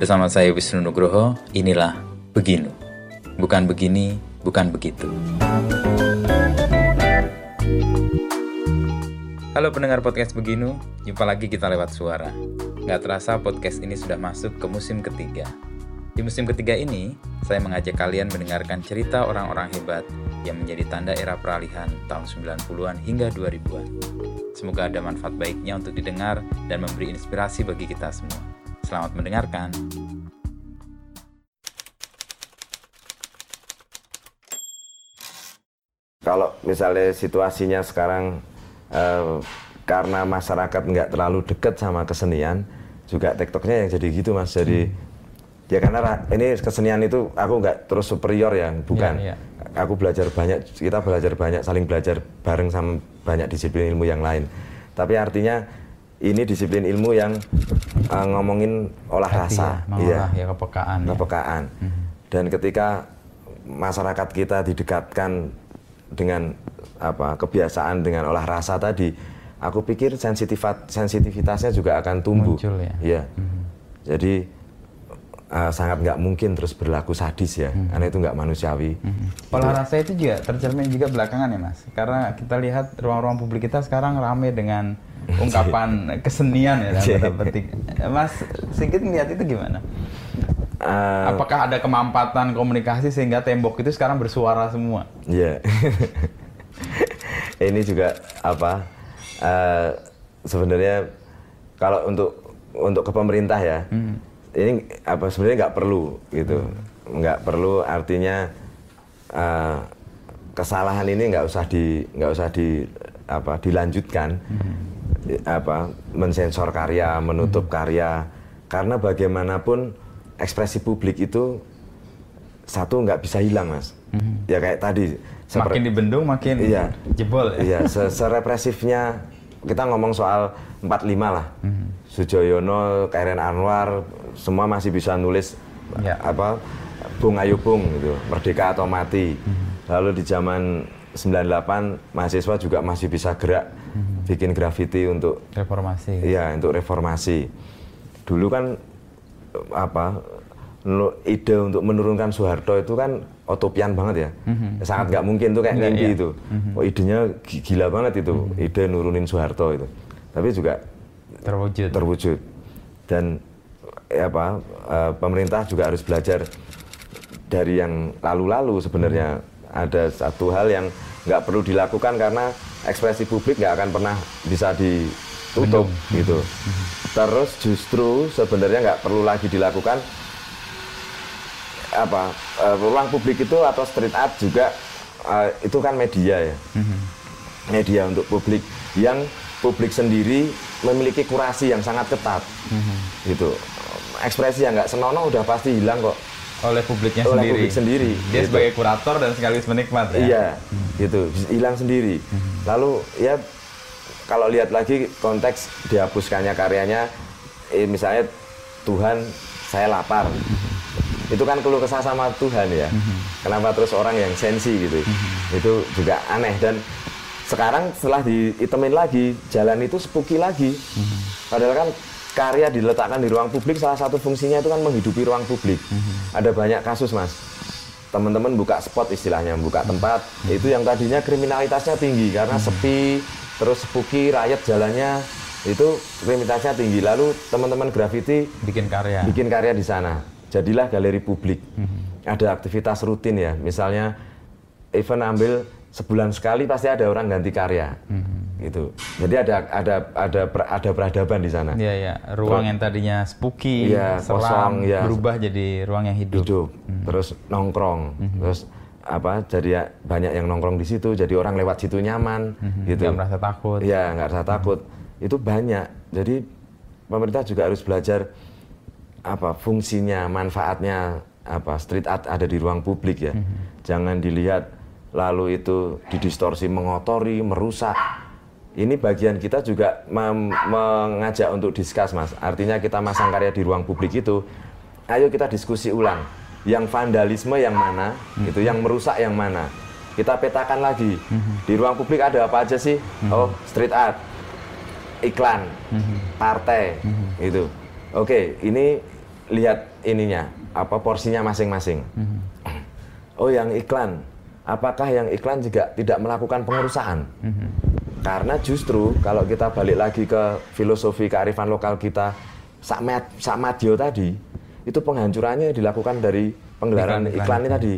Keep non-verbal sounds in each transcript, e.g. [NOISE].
Bersama saya Wisnu Nugroho, inilah Beginu. Bukan begini, bukan begitu. Halo pendengar podcast Beginu, jumpa lagi kita lewat suara. Gak terasa podcast ini sudah masuk ke musim ketiga. Di musim ketiga ini, saya mengajak kalian mendengarkan cerita orang-orang hebat yang menjadi tanda era peralihan tahun 90-an hingga 2000-an. Semoga ada manfaat baiknya untuk didengar dan memberi inspirasi bagi kita semua. Selamat mendengarkan. Kalau misalnya situasinya sekarang eh, karena masyarakat nggak terlalu dekat sama kesenian, juga tiktoknya yang jadi gitu mas. Jadi ya karena ini kesenian itu aku nggak terus superior ya, bukan. Iya, iya. Aku belajar banyak, kita belajar banyak, saling belajar bareng sama banyak disiplin ilmu yang lain. Tapi artinya ini disiplin ilmu yang eh, ngomongin olah rasa, Iya, mengolah ya kepekaan. ya. kepekaan. Dan ketika masyarakat kita didekatkan dengan apa kebiasaan dengan olah rasa tadi, aku pikir sensitifat sensitivitasnya juga akan tumbuh. Muncul ya. Iya. Jadi uh, sangat nggak mungkin terus berlaku sadis ya, karena itu nggak manusiawi. Pola rasa itu juga tercermin juga belakangan ya mas, karena kita lihat ruang-ruang publik kita sekarang rame dengan ungkapan kesenian ya dalam [LAUGHS] tanda petik. Mas sedikit melihat itu gimana? Uh, Apakah ada kemampatan komunikasi sehingga tembok itu sekarang bersuara semua? Iya. [LAUGHS] ini juga apa? eh, sebenarnya kalau untuk untuk ke pemerintah ya, ini apa sebenarnya nggak perlu gitu, nggak perlu artinya eh, kesalahan ini nggak usah di nggak usah di apa dilanjutkan apa mensensor karya, menutup karya karena bagaimanapun ekspresi publik itu satu nggak bisa hilang mas. Ya kayak tadi. Makin dibendung makin Iya. jebol ya. Iya, se- serepresifnya kita ngomong soal 45 lah. Sujoyono, Karen Anwar, semua masih bisa nulis Iya. apa Bung Ayu Bung gitu, Merdeka atau Mati. Lalu di zaman 98 mahasiswa juga masih bisa gerak bikin grafiti untuk Reformasi. Iya, untuk reformasi. Dulu kan apa ide untuk menurunkan Soeharto itu kan utopian banget ya. Sangat nggak mungkin tuh kayak Nggak, mimpi iya. itu. Oh, idenya gi- gila banget itu, ide nurunin Soeharto itu. Tapi juga Terwujud. terwujud. Dan eh, apa eh, pemerintah juga harus belajar dari yang lalu-lalu sebenarnya ada satu hal yang nggak perlu dilakukan karena ekspresi publik nggak akan pernah bisa ditutup gitu. Terus justru sebenarnya nggak perlu lagi dilakukan apa eh, ruang publik itu atau street art juga eh, itu kan media ya. Media untuk publik yang publik sendiri memiliki kurasi yang sangat ketat. Gitu. Ekspresi yang nggak senonoh udah pasti hilang kok oleh publiknya oleh sendiri. publik sendiri Dia gitu. sebagai kurator dan sekaligus penikmat ya. iya gitu. Hilang sendiri. Lalu ya kalau lihat lagi konteks dihapuskannya karyanya eh, misalnya Tuhan saya lapar. Itu kan keluh kesah sama Tuhan ya. Kenapa terus orang yang sensi gitu. Itu juga aneh. Dan sekarang setelah diitemin lagi jalan itu spooky lagi. Padahal kan karya diletakkan di ruang publik salah satu fungsinya itu kan menghidupi ruang publik. Ada banyak kasus mas. Teman-teman buka spot istilahnya buka tempat. Itu yang tadinya kriminalitasnya tinggi karena sepi terus spooky rakyat jalannya itu kriminalitasnya tinggi. Lalu teman-teman graffiti Bikin karya. bikin karya di sana. Jadilah galeri publik. Ada aktivitas rutin ya. Misalnya event ambil sebulan sekali pasti ada orang ganti karya gitu jadi ada ada ada per- ada peradaban di sana Iya, iya. Ruang yang tadinya spooky, Iya, seram, kosong, iya. berubah jadi ruang yang hidup. hidup terus nongkrong terus apa jadi ya banyak yang nongkrong di situ jadi orang lewat situ nyaman gitu Nggak merasa takut. Iya, nggak rasa takut. Itu banyak. Jadi pemerintah juga harus belajar apa fungsinya, manfaatnya apa street art ada di ruang publik ya. Jangan dilihat lalu itu didistorsi, mengotori, merusak. Ini bagian kita juga mengajak untuk diskus, Mas. Artinya kita masang karya di ruang publik itu, ayo kita diskusi ulang. Yang vandalisme yang mana, itu yang merusak yang mana. Kita petakan lagi. Di ruang publik ada apa aja sih? Oh, street art iklan, partai, itu. Oke, ini lihat ininya apa porsinya masing-masing. Oh yang iklan, apakah yang iklan juga tidak melakukan pengerusakan? Karena justru kalau kita balik lagi ke filosofi kearifan lokal kita, Sakmat Sakmadio tadi, itu penghancurannya dilakukan dari penggelaran iklan, ini tadi.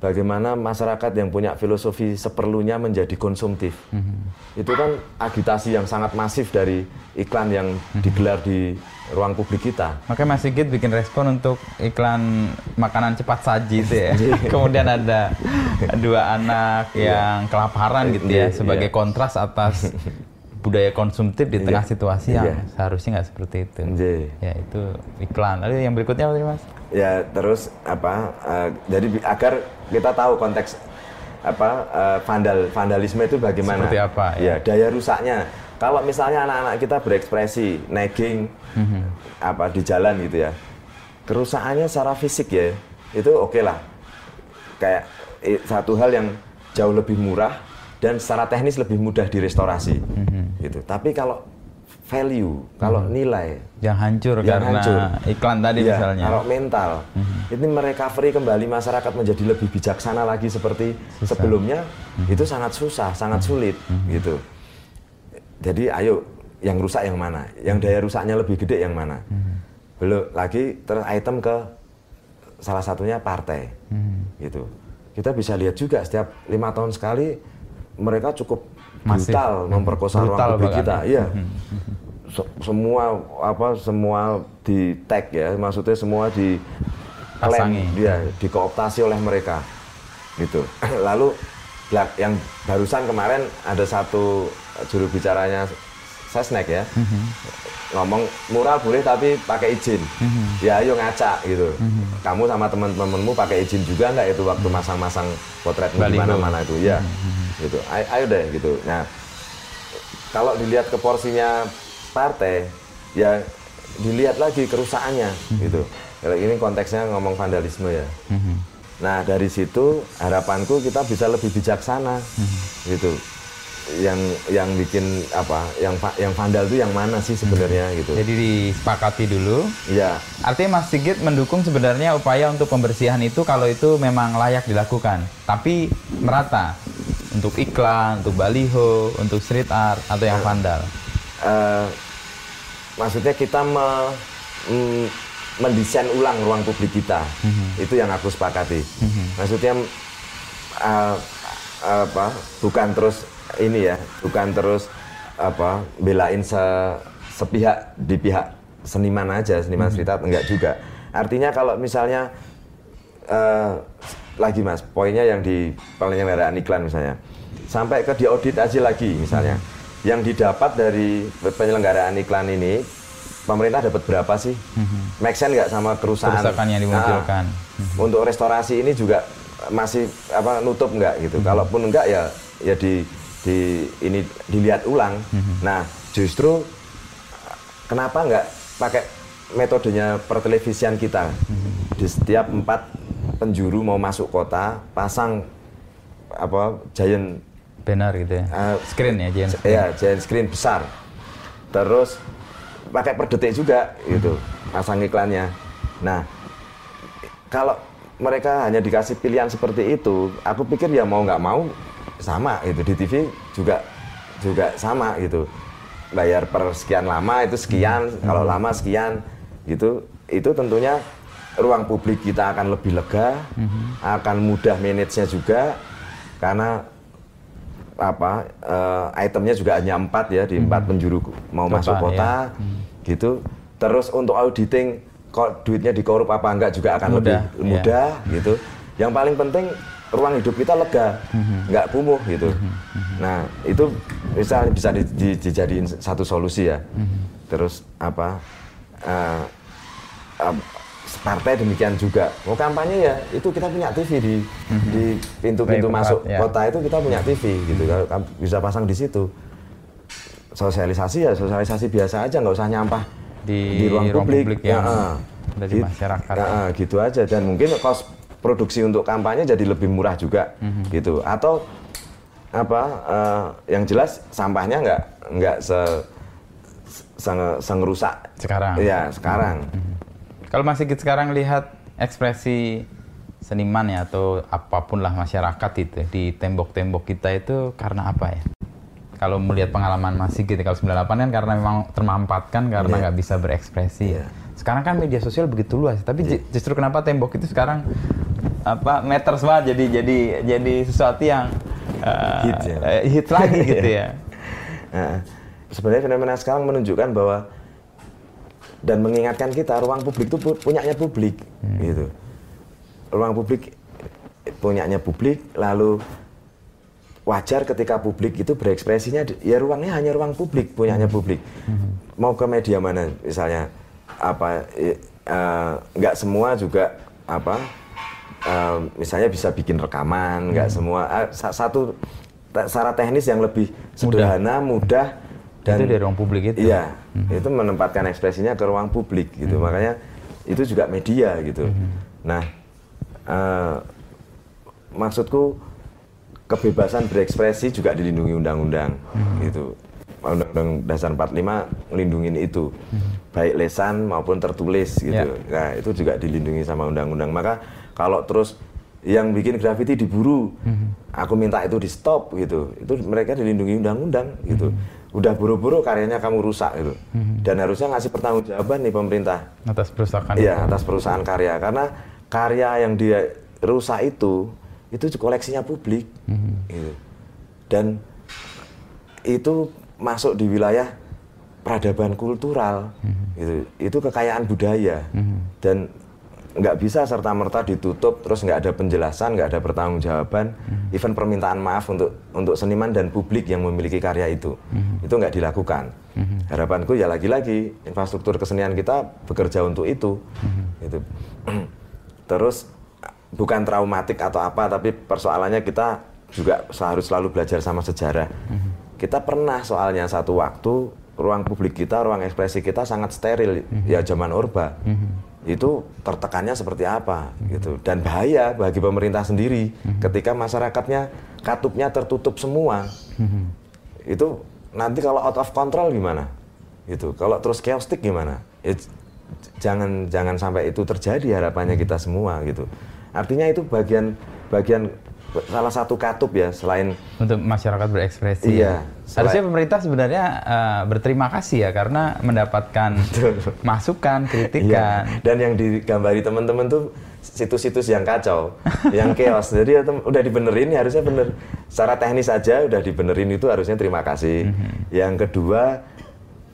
Bagaimana masyarakat yang punya filosofi seperlunya menjadi konsumtif. Itu kan agitasi yang sangat masif dari iklan yang digelar di ruang publik kita. Makanya Mas Sigit bikin respon untuk iklan makanan cepat saji itu ya. [LAUGHS] [LAUGHS] Kemudian ada dua anak yang kelaparan gitu ya, Iya, sebagai iya. kontras atas [LAUGHS] budaya konsumtif di tengah Iya. situasi yang Iya. seharusnya nggak seperti itu. Iya. Ya itu iklan. Lalu yang berikutnya apa Mas? Ya terus apa? eh, jadi agar kita tahu konteks apa eh, vandal vandalisme itu bagaimana? Seperti apa, ya? Ya daya rusaknya. Kalau misalnya anak-anak kita berekspresi, nagging, Mhm. apa di jalan gitu ya, kerusakannya secara fisik ya itu oke lah. Kayak eh, satu hal yang jauh lebih murah dan secara teknis lebih mudah direstorasi, Mhm. gitu. Tapi kalau value, kalau nilai, Yang hancur yang karena hancur. iklan tadi Iya, misalnya. Kalau mental, ini merecovery kembali masyarakat menjadi lebih bijaksana lagi seperti sebelumnya, Mhm. itu sangat susah, sangat sulit, gitu. Jadi ayo, yang rusak yang mana? Yang daya rusaknya lebih gede yang mana? Mhm. Belum lagi terus item ke salah satunya partai, Mhm. gitu. Kita bisa lihat juga setiap lima tahun sekali mereka cukup Masif. brutal memperkosa ruang Brutal publik bahkan. kita, iya se- semua apa semua di tag ya maksudnya semua di Pasangi. klaim, dia dikooptasi oleh mereka gitu [CLEARS THROAT] lalu yang barusan kemarin ada satu juru bicaranya Sesnek ya. Ngomong mural boleh tapi pakai izin. Ya ayo ngaca gitu. Kamu sama teman-temanmu pakai izin juga nggak itu waktu masang-masang potret di mana-mana itu? Ya gitu. Ayo, ayo deh gitu. Nah kalau dilihat ke porsinya partai ya dilihat lagi kerusakannya gitu. Kalau ini konteksnya ngomong vandalisme ya. Nah dari situ harapanku kita bisa lebih bijaksana gitu yang yang bikin apa yang yang vandal itu yang mana sih sebenarnya gitu? Jadi disepakati dulu. ya Artinya Mas Sigit mendukung sebenarnya upaya untuk pembersihan itu kalau itu memang layak dilakukan. Tapi merata. Untuk iklan, untuk baliho, untuk street art atau yang vandal. eh, maksudnya kita me- mm, mendesain ulang ruang publik kita. Itu yang aku sepakati. Maksudnya eh, apa bukan terus ini ya bukan terus apa belain se sepihak di pihak seniman aja seniman street art enggak juga. Artinya kalau misalnya eh, lagi mas poinnya yang di penyelenggaraan iklan misalnya. Sampai ke diaudit aja lagi misalnya. Yang didapat dari penyelenggaraan iklan ini pemerintah dapat berapa sih? Make sense nggak sama kerusakan Kerusakan yang dimunculkan. Nah, untuk restorasi ini juga masih apa nutup nggak gitu? Kalaupun enggak ya ya di di ini dilihat ulang. Nah justru kenapa nggak pakai metodenya pertelevisian kita? Di setiap empat penjuru mau masuk kota pasang apa giant Banner gitu ya. Eh, screen ya, James. ya giant screen besar. Terus pakai per detik juga gitu. Pasang iklannya. Nah kalau mereka hanya dikasih pilihan seperti itu aku pikir ya mau nggak mau sama gitu. Di TV juga juga sama gitu. Bayar per sekian lama itu sekian kalau lama sekian gitu. Itu tentunya ruang publik kita akan lebih lega akan mudah manage-nya juga karena apa eh, itemnya juga hanya empat ya di empat penjuru mau Kota, masuk kota ya. gitu. Terus untuk auditing kok duitnya dikorup apa enggak juga akan Mudah, lebih ya. mudah gitu. Yang paling penting ruang hidup kita lega nggak kumuh gitu. Nah itu bisa bisa di- di- dijadiin satu solusi ya. Terus apa eh, eh, partai demikian juga. Mau kampanye ya itu kita punya TV di di pintu-pintu masuk ya. kota itu kita punya TV gitu. Kalau bisa pasang di situ. Sosialisasi ya sosialisasi biasa aja nggak usah nyampah Di ruang publik yang heeh. ada di Gitu- masyarakat. heeh, gitu aja. Dan mungkin kos produksi untuk kampanye jadi lebih murah juga Mhm. gitu atau apa eh, yang jelas sampahnya nggak nggak se, se, se Sekarang. Iya sekarang Kalau Mas Sigit sekarang lihat ekspresi seniman ya atau apa pun lah masyarakat itu ya, di tembok-tembok kita itu karena apa ya? Kalau melihat pengalaman Mas Sigit kalau 98 kan karena memang termampatkan karena Iya. nggak bisa berekspresi ya. Iya. Sekarang kan media sosial begitu luas, tapi ju- justru kenapa tembok itu sekarang apa matters banget jadi jadi jadi sesuatu yang uh, Hit ya. eh, hit lagi [LAUGHS] gitu ya. Nah, sebenarnya fenomena sekarang menunjukkan bahwa dan mengingatkan kita ruang publik itu pu- punyanya publik gitu. Ruang publik punyanya publik lalu wajar ketika publik itu berekspresinya ya ruangnya hanya ruang publik punyanya publik. Mau ke media mana misalnya apa eh, nggak semua juga apa eh, misalnya bisa bikin rekaman nggak semua ah, sa- satu secara teknis yang lebih sederhana mudah dan itu di ruang publik itu. Iya, itu menempatkan ekspresinya ke ruang publik gitu. Makanya itu juga media gitu. Nah, eh, maksudku kebebasan berekspresi juga dilindungi undang-undang gitu. Undang-Undang Dasar 45 melindungi itu, baik lesan maupun tertulis gitu. Ya. Nah, itu juga dilindungi sama undang-undang. Maka kalau terus yang bikin grafiti diburu, aku minta itu di stop gitu. Itu mereka dilindungi undang-undang gitu. Udah buru-buru karyanya kamu rusak gitu. Dan harusnya ngasih pertanggungjawaban nih pemerintah. atas perusahaan Iya, atas perusahaan karya karena karya yang dia rusak itu itu koleksinya publik. Gitu. Dan itu masuk di wilayah peradaban kultural. Gitu. Itu kekayaan budaya. Dan nggak bisa serta merta ditutup terus nggak ada penjelasan nggak ada pertanggungjawaban even permintaan maaf untuk untuk seniman dan publik yang memiliki karya itu. Itu nggak dilakukan. Harapanku ya lagi-lagi infrastruktur kesenian kita bekerja untuk itu. Gitu [CLEARS THROAT] terus bukan traumatik atau apa tapi persoalannya kita juga harus selalu belajar sama sejarah. Kita pernah soalnya satu waktu ruang publik kita ruang ekspresi kita sangat steril ya zaman orba itu tertekannya seperti apa gitu. Dan bahaya bagi pemerintah sendiri ketika masyarakatnya katupnya tertutup semua. Itu nanti kalau out of control gimana? Gitu. Kalau terus chaotic gimana? It- jangan jangan sampai itu terjadi harapannya kita semua gitu. Artinya itu bagian bagian salah satu katup ya selain untuk masyarakat berekspresi. Iya. Harusnya pemerintah sebenarnya eh, berterima kasih ya karena mendapatkan [LAUGHS] masukan, Iya. kritikan. Dan yang digambari teman-teman tuh situs-situs yang kacau, yang chaos. Jadi ya udah dibenerin ya harusnya bener. Secara teknis aja udah dibenerin itu harusnya terima kasih. Mhm. Yang kedua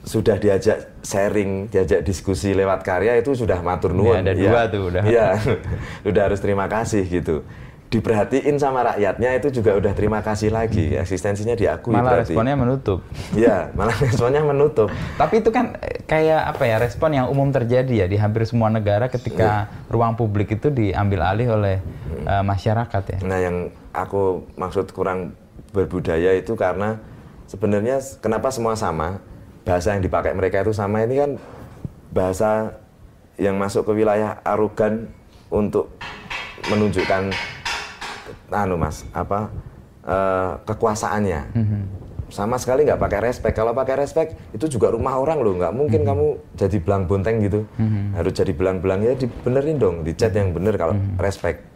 sudah diajak sharing, diajak diskusi lewat karya itu sudah matur nuwun. ada dua tuh udah. Iya, [LAUGHS] udah harus terima kasih gitu. Diperhatiin sama rakyatnya itu juga udah terima kasih lagi. Eksistensinya diakui Malah berarti. responnya menutup. Iya, malah responnya menutup. Tapi itu kan eh, kayak apa ya respon yang umum terjadi ya di hampir semua negara ketika Iya. ruang publik itu diambil alih oleh eh, masyarakat ya. Nah, yang aku maksud kurang berbudaya itu karena sebenarnya kenapa semua sama? Bahasa yang dipakai mereka itu sama ini kan bahasa yang masuk ke wilayah arogan untuk menunjukkan anu Mas, apa eh, kekuasaannya. Sama sekali nggak pakai respect. Kalau pakai respect itu juga rumah orang loh, nggak mungkin kamu jadi belang bonteng gitu. Harus jadi belang-belang ya dibenerin dong, dicat yang bener kalau respect.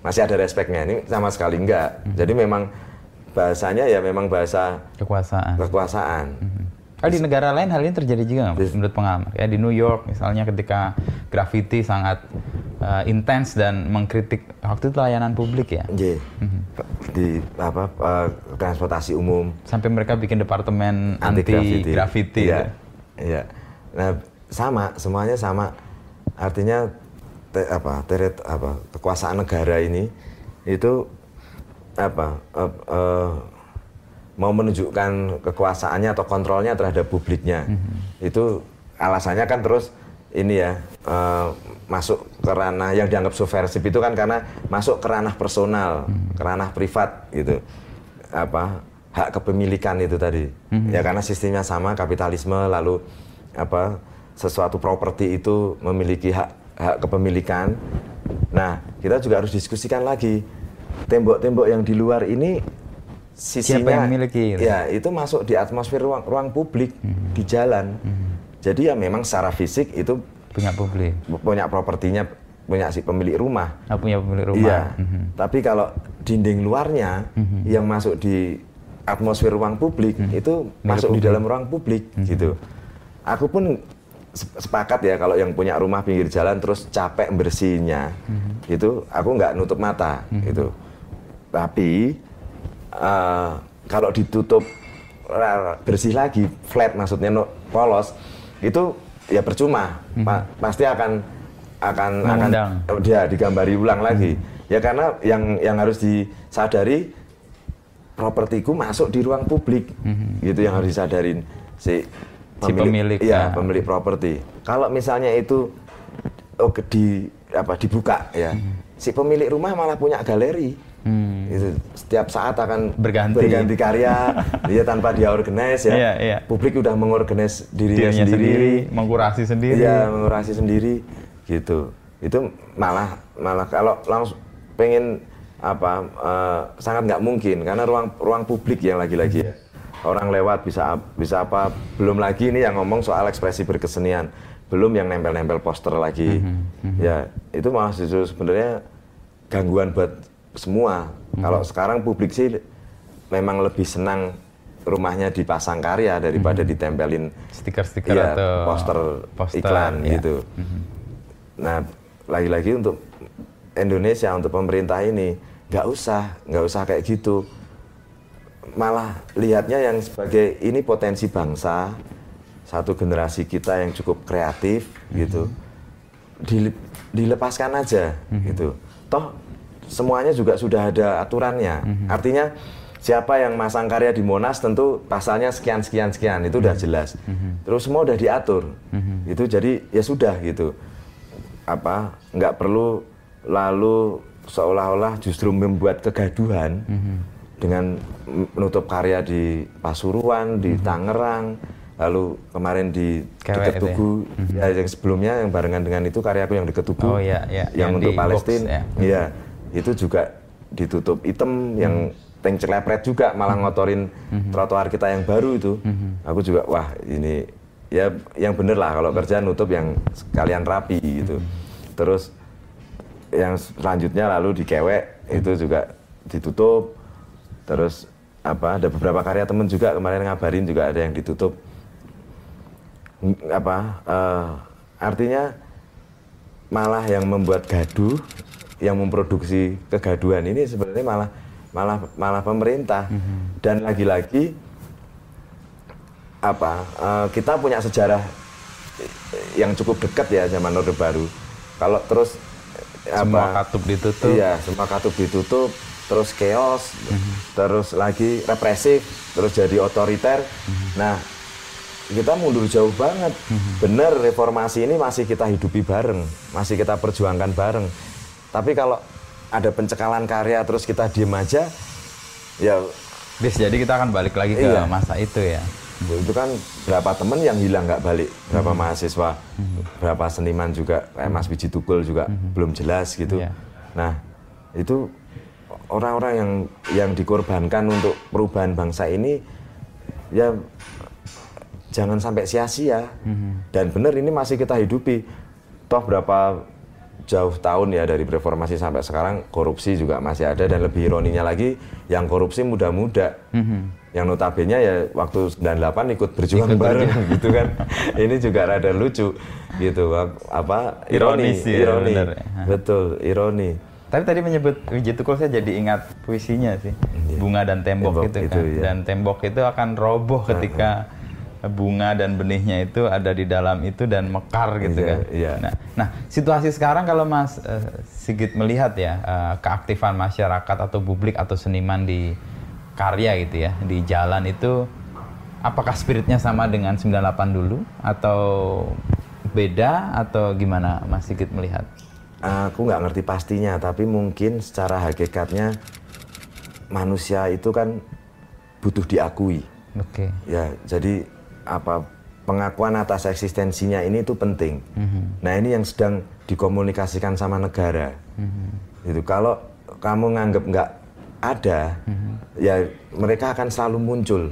Masih ada respectnya ini sama sekali enggak. Jadi memang bahasanya ya memang bahasa Kekuasaan. kekuasaan. Kalau di negara lain hal ini terjadi juga nggak menurut pengamat? Kayak di New York misalnya ketika graffiti sangat eh, intens dan mengkritik waktu itu layanan publik ya. Iya. Di apa eh, transportasi umum Sampai mereka bikin departemen anti, graffiti. Iya. ya. Iya. Nah, sama, semuanya sama. Artinya te- apa? Teret apa? Kekuasaan negara ini itu apa? eh, eh, mau menunjukkan kekuasaannya atau kontrolnya terhadap publiknya. Itu alasannya kan terus ini ya eh, masuk ke ranah yang dianggap subversif itu kan karena masuk ke ranah personal, ke ranah privat gitu. Apa hak kepemilikan itu tadi. Ya karena sistemnya sama kapitalisme lalu apa sesuatu properti itu memiliki hak hak kepemilikan. Nah, kita juga harus diskusikan lagi tembok-tembok yang di luar ini sisinya Siapa yang memiliki, gitu? Ya, itu masuk di atmosfer ruang ruang publik di jalan. Jadi ya memang secara fisik itu punya publik. punya propertinya punya si pemilik rumah. Ah, punya pemilik rumah. Iya. Mhm. Tapi kalau dinding luarnya yang masuk di atmosfer ruang publik itu masuk di dalam ruang publik gitu. Aku pun se- sepakat ya kalau yang punya rumah pinggir jalan terus capek bersihinnya itu aku nggak nutup mata gitu. Tapi eh, kalau ditutup ra- bersih lagi flat maksudnya no- polos itu ya percuma. Pa- pasti akan akan Mengundang. akan dia digambari ulang lagi. Ya karena yang yang harus disadari propertiku masuk di ruang publik. Gitu yang harus disadarin. Si Si pemilik, iya ya. pemilik properti. Kalau misalnya itu oh, di apa dibuka ya. Si pemilik rumah malah punya galeri Hmm. itu setiap saat akan Berganti. berganti karya dia [LAUGHS] tanpa dia organize ya Iya, iya. publik udah mengorganize dirinya, Dirinya sendiri, sendiri, mengkurasi sendiri. Iya, mengurasi sendiri gitu. Itu malah malah kalau langsung pengen apa eh, sangat nggak mungkin karena ruang ruang publik yang lagi-lagi ya. Orang lewat bisa bisa apa belum lagi ini yang ngomong soal ekspresi berkesenian. Belum yang nempel-nempel poster lagi. Ya, itu malah justru sebenarnya gangguan buat semua. Kalau sekarang publik sih memang lebih senang rumahnya dipasang karya daripada ditempelin Stiker-stiker Iya, atau poster, poster, iklan iya. gitu. Nah, lagi-lagi untuk Indonesia untuk pemerintah ini nggak usah, nggak usah kayak gitu. Malah lihatnya yang sebagai ini potensi bangsa, satu generasi kita yang cukup kreatif gitu, Dile- dilepaskan aja gitu. Toh semuanya juga sudah ada aturannya. Artinya siapa yang masang karya di Monas tentu pasalnya sekian sekian sekian itu udah jelas. Terus semua udah diatur. Itu jadi ya sudah gitu. Apa nggak perlu lalu seolah-olah justru membuat kegaduhan dengan menutup karya di Pasuruan, di Tangerang, lalu kemarin di Kewek ya? Tugu, ya yang sebelumnya yang barengan dengan itu karyaku yang dekat Tugu, Oh, iya, iya. yang, Yang untuk di Palestina, ya. Itu juga ditutup item yang tank celepret juga malah ngotorin trotoar kita yang baru itu. Aku juga wah ini ya yang bener lah kalau kerja nutup yang sekalian rapi gitu. Terus yang selanjutnya lalu dikewek itu juga ditutup. Terus apa ada beberapa karya temen juga kemarin ngabarin juga ada yang ditutup. Ng- Apa eh, artinya malah yang membuat gaduh, yang memproduksi kegaduhan ini sebenarnya malah malah malah pemerintah. Dan lagi-lagi apa eh, kita punya sejarah yang cukup dekat ya zaman Orde Baru. Kalau terus eh, Semua apa katup ditutup. Iya, semua katup ditutup, terus chaos, terus lagi represif, terus jadi otoriter. Nah, kita mundur jauh banget. Bener reformasi ini masih kita hidupi bareng, masih kita perjuangkan bareng. Tapi kalau ada pencekalan karya terus kita diem aja, ya Bis, jadi kita akan balik lagi ke Iya. masa itu ya. itu kan berapa temen yang hilang nggak balik, berapa mahasiswa, berapa seniman juga, kayak Mas Wiji Tukul juga belum jelas gitu. Iya. Nah itu orang-orang yang yang dikorbankan untuk perubahan bangsa ini ya jangan sampai sia-sia. Dan benar ini masih kita hidupi. Toh berapa jauh tahun ya dari reformasi sampai sekarang korupsi juga masih ada dan lebih ironinya lagi yang korupsi muda-muda. Yang notabene ya waktu 98 ikut berjuang Ikut bareng berjuang. [LAUGHS] gitu kan. ini juga rada lucu gitu apa ironi, Ironis ya, ironi. bener ya. Betul, ironi. Tapi tadi menyebut Wiji Tukul saya jadi ingat puisinya sih. Bunga dan tembok, Tembok itu itu, kan. iya. Dan tembok itu akan roboh ketika bunga dan benihnya itu ada di dalam itu dan mekar gitu Iya, kan. iya. Nah, nah, situasi sekarang kalau Mas eh, Sigit melihat ya eh, keaktifan masyarakat atau publik atau seniman di karya gitu ya, di jalan itu apakah spiritnya sama dengan 98 dulu atau beda atau gimana Mas Sigit melihat? Aku nggak ngerti pastinya, tapi mungkin secara hakikatnya manusia itu kan butuh diakui. Oke. Ya, jadi apa pengakuan atas eksistensinya ini itu penting. Nah ini yang sedang dikomunikasikan sama negara. Itu kalau kamu nganggap nggak ada, ya mereka akan selalu muncul.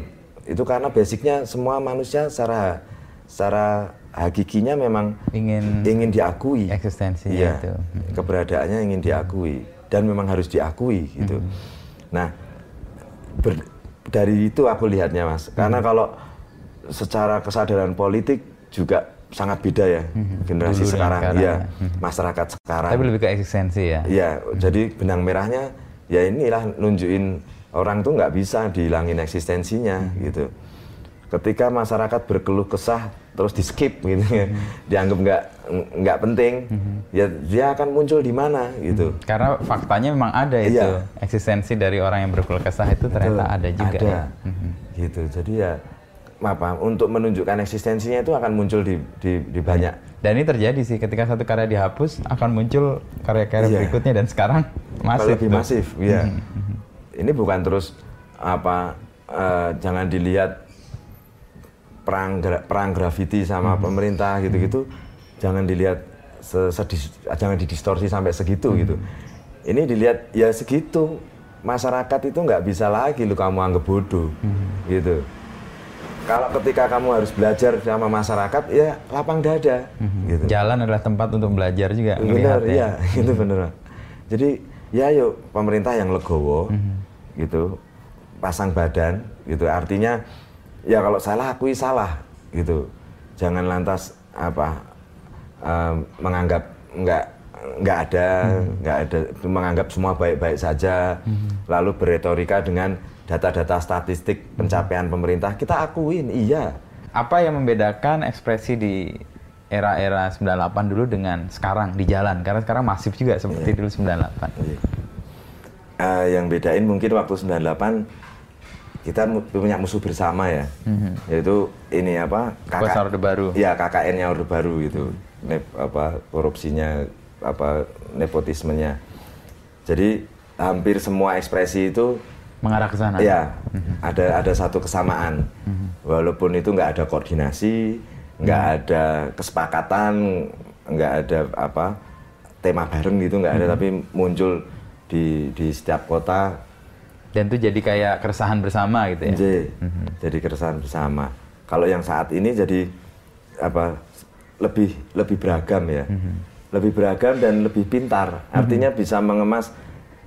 Itu karena basicnya semua manusia secara secara hakikinya memang ingin ingin diakui. eksistensi Iya, itu. keberadaannya ingin diakui dan memang harus diakui gitu. Nah, ber- dari itu aku lihatnya mas, karena kalau secara kesadaran politik juga sangat beda ya generasi Dulu sekarang, sekarang ya ya. masyarakat sekarang. Tapi lebih ke eksistensi ya. Iya, jadi benang merahnya ya inilah nunjukin orang tuh nggak bisa dihilangin eksistensinya gitu. Ketika masyarakat berkeluh kesah terus di skip gitu ya, [LAUGHS] dianggap nggak nggak penting, ya dia akan muncul di mana gitu. Karena faktanya memang ada itu Iya. eksistensi dari orang yang berkeluh kesah itu ternyata Betul, ada juga ada. ya. Gitu. Jadi ya apa untuk menunjukkan eksistensinya itu akan muncul di di, di banyak Dan ini terjadi sih ketika satu karya dihapus akan muncul karya-karya Iya. berikutnya dan sekarang masif. lebih tuh. masif, iya. Ini bukan terus apa eh, jangan dilihat perang perang grafiti sama pemerintah gitu-gitu, jangan dilihat se- sedis- jangan didistorsi sampai segitu gitu. Ini dilihat ya segitu masyarakat itu nggak bisa lagi lu kamu anggap bodoh gitu. Kalau ketika kamu harus belajar sama masyarakat ya lapang dada gitu. Jalan adalah tempat untuk belajar juga Benar, ya. iya, [LAUGHS] itu benar. Jadi ya yuk pemerintah yang legowo, Mhm. gitu, pasang badan, gitu. Artinya ya kalau salah akui salah, gitu. Jangan lantas apa em, menganggap nggak nggak ada, Mhm. nggak ada, menganggap semua baik-baik saja, Mhm. lalu berretorika dengan data-data statistik Mhm. pencapaian pemerintah. Kita akuin, iya. Apa yang membedakan ekspresi di era-era 98 dulu dengan sekarang di jalan? Karena sekarang masif juga seperti Iya. dulu 98. Eh, yang bedain mungkin waktu 98 kita punya musuh bersama ya yaitu ini apa Kuasa Orde Baru. ya KKN-nya Orde Baru gitu Nep, apa korupsinya apa nepotismenya jadi hampir semua ekspresi itu Mengarah ke sana. ya ada ada satu kesamaan. Walaupun itu nggak ada koordinasi nggak ada kesepakatan nggak ada apa tema bareng gitu nggak ada tapi muncul di di setiap kota. Dan itu jadi kayak keresahan bersama gitu ya. J, jadi keresahan bersama. Kalau yang saat ini jadi apa lebih lebih beragam ya. Lebih beragam dan lebih pintar. Artinya bisa mengemas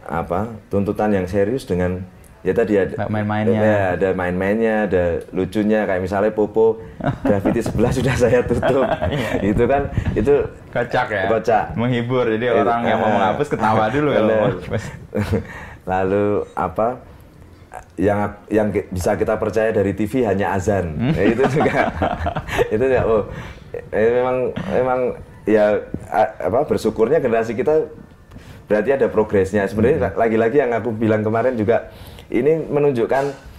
apa tuntutan yang serius dengan ya tadi ada Main-mainnya. ya, ada main-mainnya ada lucunya kayak misalnya Popo [LAUGHS] graffiti sebelah sudah saya tutup [LAUGHS] itu kan itu Kocak ya. Kocak. Menghibur. Jadi Itu, orang yang mau eh, menghapus ketawa [LAUGHS] dulu kalau mau. Lalu apa yang yang bisa kita percaya dari TV hanya azan. Hmm. Ya, itu juga itu ya oh eh, memang memang ya apa bersyukurnya generasi kita berarti ada progresnya. Hmm. Sebenarnya lagi-lagi yang aku bilang kemarin juga ini menunjukkan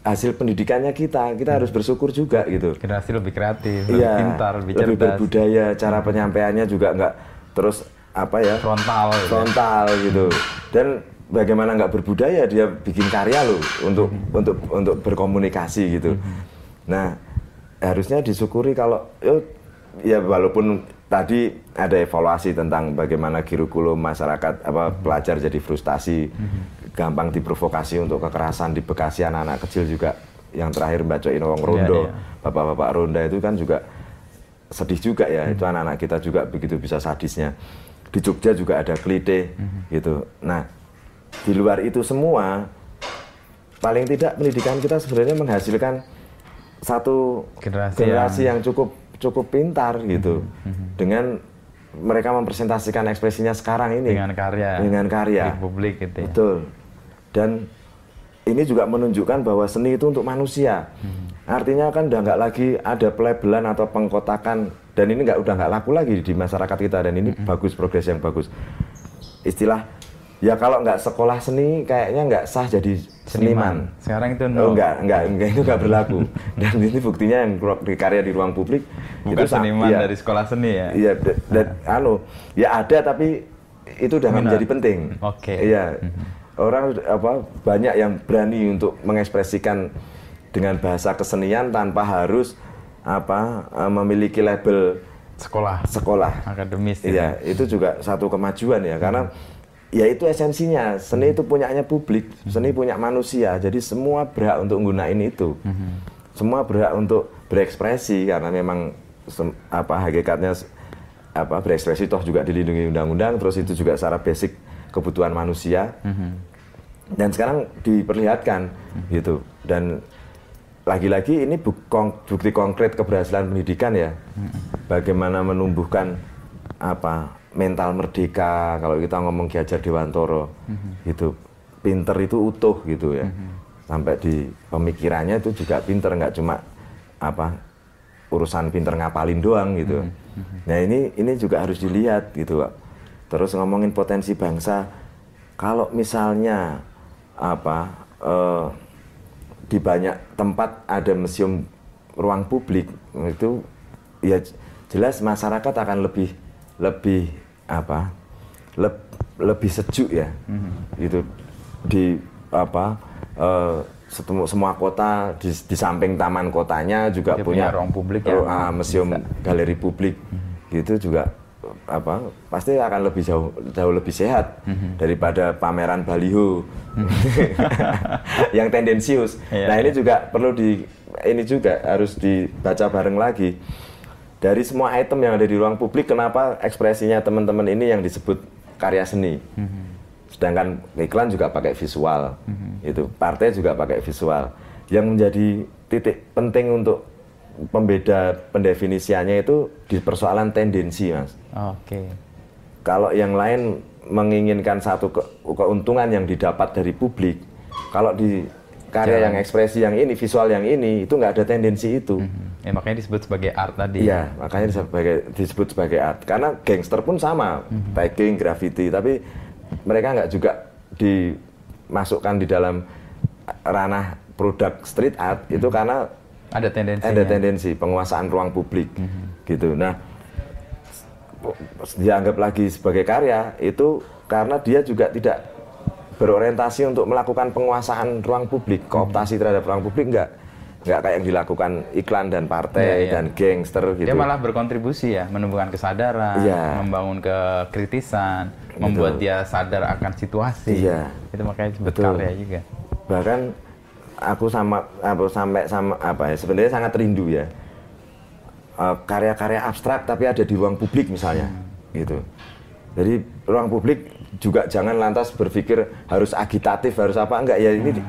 hasil pendidikannya kita. Kita harus bersyukur juga gitu. Generasi lebih kreatif, lebih Iya, pintar, lebih lebih cerdas, berbudaya, cara penyampaiannya juga nggak terus apa ya frontal. ya. frontal gitu. Dan bagaimana nggak berbudaya dia bikin karya loh untuk untuk untuk berkomunikasi gitu. Nah harusnya disyukuri kalau ya walaupun tadi ada evaluasi tentang bagaimana kurikulum masyarakat apa pelajar jadi frustasi gampang diprovokasi untuk kekerasan di Bekasi anak-anak kecil juga. Yang terakhir Mbak Coin Wong Rondo iya. bapak-bapak Ronda itu kan juga sedih juga ya. Itu anak-anak kita juga begitu bisa sadisnya. Di Jogja juga ada klite gitu. Nah di luar itu semua paling tidak pendidikan kita sebenarnya menghasilkan satu Generasi generasi yang cukup cukup pintar gitu. Dengan mereka mempresentasikan ekspresinya sekarang ini. Dengan karya. dengan karya. Di publik gitu ya. betul dan ini juga menunjukkan bahwa seni itu untuk manusia. Artinya kan udah nggak lagi ada pelabelan atau pengkotakan. Dan ini nggak udah nggak laku lagi di masyarakat kita. Dan ini bagus progres yang bagus. Istilah ya kalau nggak sekolah seni kayaknya nggak sah jadi seniman, Sekarang itu Oh, no. enggak, enggak, enggak, itu enggak berlaku. [LAUGHS] Dan ini buktinya yang di karya di ruang publik Bukan sa- seniman iya, dari sekolah seni ya. Iya, da- dan anu, ya ada tapi itu udah nggak menjadi penting. Oke. Iya. Orang apa banyak yang berani untuk mengekspresikan dengan bahasa kesenian tanpa harus apa eh, memiliki label Sekolah sekolah. akademis. gitu. Iya, itu juga satu kemajuan ya karena ya itu esensinya. Seni itu punyanya publik, seni punya manusia. Jadi semua berhak untuk menggunakan itu. Semua berhak untuk berekspresi karena memang apa hakikatnya apa berekspresi toh juga dilindungi undang-undang terus itu juga secara basic kebutuhan manusia. Dan sekarang diperlihatkan gitu. Dan lagi-lagi ini bukti konkret keberhasilan pendidikan ya. Bagaimana menumbuhkan apa mental merdeka kalau kita ngomong Ki Hajar Dewantoro gitu. Pinter itu utuh gitu ya. Sampai di pemikirannya itu juga pinter nggak cuma apa urusan pinter ngapalin doang gitu. Nah ini ini juga harus dilihat gitu. Pak. Terus ngomongin potensi bangsa kalau misalnya apa eh, di banyak tempat ada museum ruang publik itu ya jelas masyarakat akan lebih lebih apa leb- lebih sejuk ya. Gitu di apa eh, setemu semua kota di, di samping taman kotanya juga Dia punya, punya ruang publik ya, ah, museum galeri publik. Gitu juga apa pasti akan lebih jauh jauh lebih sehat daripada pameran baliho. [LAUGHS] Yang tendensius. Iya, nah ini juga perlu di ini juga harus dibaca bareng lagi. Dari semua item yang ada di ruang publik kenapa ekspresinya teman-teman ini yang disebut karya seni. Sedangkan iklan juga pakai visual, itu partai juga pakai visual. Yang menjadi titik penting untuk pembeda pendefinisiannya itu di persoalan tendensi, mas. Oke. Kalau yang lain menginginkan satu ke- keuntungan yang didapat dari publik, kalau di karya yang ekspresi yang ini, visual yang ini, itu nggak ada tendensi itu. Ya makanya disebut sebagai art tadi. Iya, makanya disebut sebagai, disebut sebagai art. Karena gangster pun sama, tagging, graffiti, tapi mereka nggak juga dimasukkan di dalam ranah produk street art itu karena Ada tendensi. ada tendensi penguasaan ruang publik gitu. Nah, dianggap lagi sebagai karya itu karena dia juga tidak berorientasi untuk melakukan penguasaan ruang publik, kooptasi terhadap ruang publik enggak. Enggak kayak yang dilakukan iklan dan partai Iya, iya. dan gangster gitu. Dia malah berkontribusi ya, menumbuhkan kesadaran, Iya. membangun kekritisan, membuat dia sadar akan situasi. Iya. Itu makanya Betul. karya juga. bahkan aku sama apa sampai sama apa ya sebenarnya sangat rindu ya Eh, karya-karya abstrak tapi ada di ruang publik misalnya gitu jadi ruang publik juga jangan lantas berpikir harus agitatif harus apa enggak ya ini di-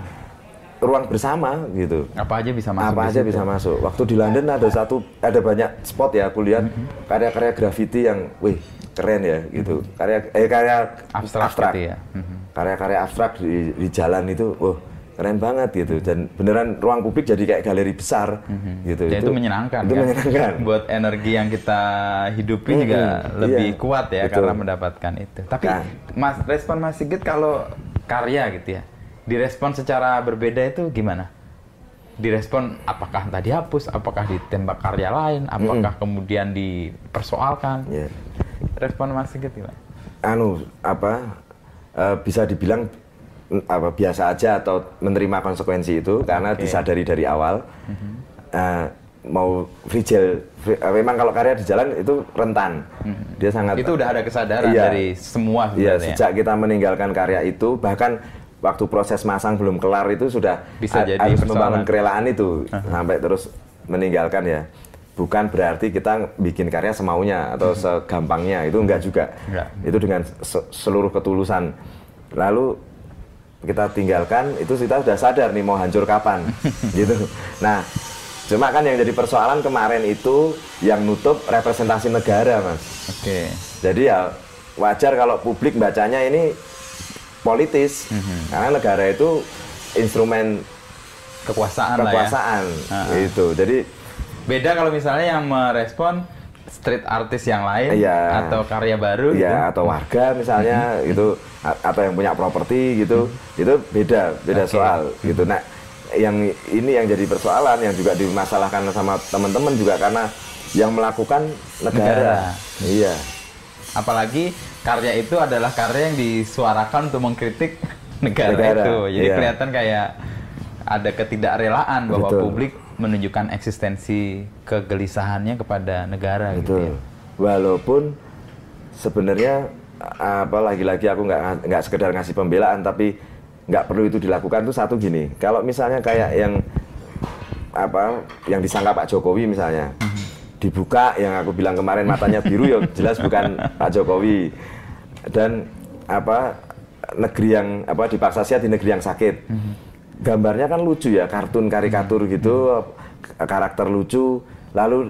ruang bersama gitu Apa aja bisa masuk. apa aja situ. bisa masuk waktu di London ada satu ada banyak spot ya aku lihat Mm-hmm. karya-karya graffiti yang wih keren ya gitu karya eh karya Abstrak, gitu ya. Mhm. karya-karya abstrak di, di jalan itu wah keren banget gitu dan beneran ruang publik jadi kayak galeri besar gitu Dan itu, menyenangkan itu kan? menyenangkan [LAUGHS] Buat energi yang kita hidupi Mm-mm, juga lebih iya, kuat ya betul. karena mendapatkan itu. Tapi Nah. Mas respon Mas Sigit kalau karya gitu ya, direspon secara berbeda itu gimana? Direspon apakah tadi hapus, apakah ditembak karya lain, apakah kemudian dipersoalkan? ya Respon Mas Sigit gimana? anu apa eh, bisa dibilang apa biasa aja atau menerima konsekuensi itu karena Oke. disadari dari awal Eh, mau fragile free- eh, memang kalau karya di jalan itu rentan dia sangat Itu udah ada kesadaran Iya. dari semua Iya, sejak kita meninggalkan karya itu, bahkan waktu proses masang belum kelar itu sudah Bisa jadi harus persoalan. membangun kerelaan itu sampai terus meninggalkan ya. Bukan berarti kita bikin karya semaunya atau segampangnya itu enggak juga. Enggak. Itu dengan se- seluruh ketulusan. Lalu kita tinggalkan itu kita sudah sadar nih mau hancur kapan [LAUGHS] gitu. Nah, cuma kan yang jadi persoalan kemarin itu yang nutup representasi negara, Mas. Oke. Jadi ya wajar kalau publik bacanya ini politis, karena negara itu instrumen Kekuasaan, lah ya. kekuasaan, Ah, ah. itu. Jadi Beda kalau misalnya yang merespon street artis yang lain Iya. atau karya baru gitu. ya atau warga misalnya itu a- atau yang punya properti gitu, itu beda beda Oke. soal gitu. Nah, yang ini yang jadi persoalan yang juga dimasalahkan sama teman-teman juga karena yang melakukan negara. Negara. Iya. Apalagi karya itu adalah karya yang disuarakan untuk mengkritik [LAUGHS] negara, Negara, itu. Jadi iya. kelihatan kayak ada ketidakrelaan bahwa Betul. publik menunjukkan eksistensi kegelisahannya kepada negara gitu Betul. ya. Walaupun sebenarnya apa lagi-lagi aku nggak nggak sekedar ngasih pembelaan tapi nggak perlu itu dilakukan tuh satu gini. Kalau misalnya kayak yang apa yang disangka Pak Jokowi misalnya, dibuka yang aku bilang kemarin matanya biru ya [LAUGHS] jelas bukan Pak Jokowi dan apa negeri yang apa dipaksa sehat di negeri yang sakit gambarnya kan lucu ya kartun karikatur gitu karakter lucu lalu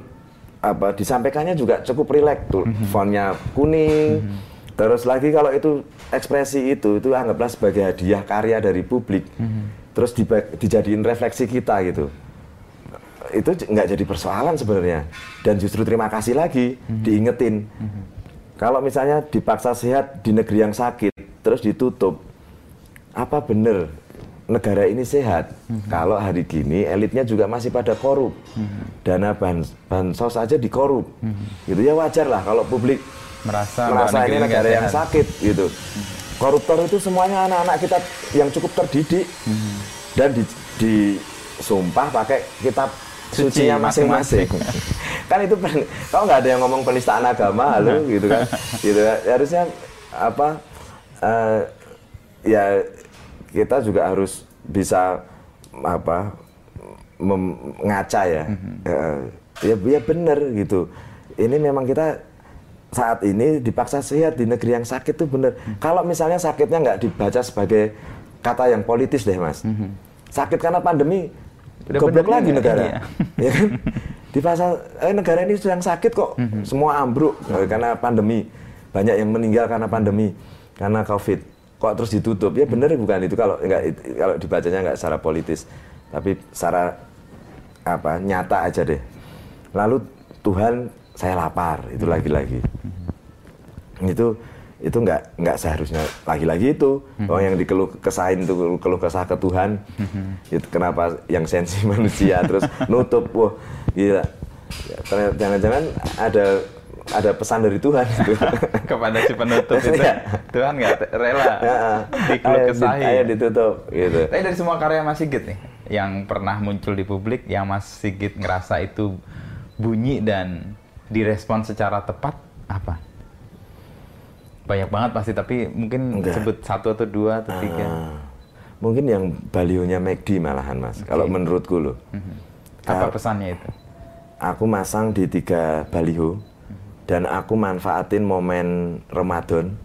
apa disampaikannya juga cukup rileks tuh fontnya kuning terus lagi kalau itu ekspresi itu itu anggaplah sebagai hadiah karya dari publik terus diba- dijadiin refleksi kita gitu. Itu nggak jadi persoalan sebenarnya dan justru terima kasih lagi diingetin. Kalau misalnya dipaksa sehat di negeri yang sakit terus ditutup apa benar negara ini sehat. Kalau hari gini elitnya juga masih pada korup. Dana ban bansos aja dikorup. Gitu. Ya wajar lah kalau publik merasa merasa ini negara yang sehat. sakit gitu. Koruptor itu semuanya anak-anak kita yang cukup terdidik. Dan di, disumpah pakai kitab Suci sucinya masing-masing. [LAUGHS] kan itu kalau nggak ada yang ngomong penistaan agama halo gitu kan. gitu. Harusnya apa eh, ya kita juga harus bisa apa mem- ngaca ya. Eh, ya ya benar gitu. Ini memang kita saat ini dipaksa sehat di negeri yang sakit tuh bener. Kalau misalnya sakitnya nggak dibaca sebagai kata yang politis deh mas, sakit karena pandemi, Udah goblok lagi negara, iya. [LAUGHS] ya kan? Dipaksa, eh negara ini sedang sakit kok, semua ambruk eh, karena pandemi, banyak yang meninggal karena pandemi, karena covid, kok terus ditutup? Ya bener bukan itu. Kalau nggak kalau dibacanya nggak secara politis, tapi secara apa nyata aja deh. Lalu Tuhan saya lapar itu lagi-lagi. Itu itu nggak nggak seharusnya lagi-lagi itu. Orang yang dikeluh kesahin itu keluh kesah ke Tuhan. Itu kenapa yang sensi [LAUGHS] manusia terus nutup? Wah gila. Jangan-jangan ada ada pesan dari Tuhan gitu. [LAUGHS] kepada si penutup [LAUGHS] itu Iya. Tuhan nggak rela dikeluh kesahi. ayo ditutup gitu Tapi dari semua karya Mas Sigit nih, yang pernah muncul di publik, yang Mas Sigit ngerasa itu bunyi dan direspon secara tepat, apa? Banyak banget pasti, tapi mungkin Enggak. sebut satu atau dua atau tiga. Ah, mungkin yang balionya McD malahan mas kalau menurutku loh Apa pesannya itu? aku masang di tiga baliho dan aku manfaatin momen Ramadan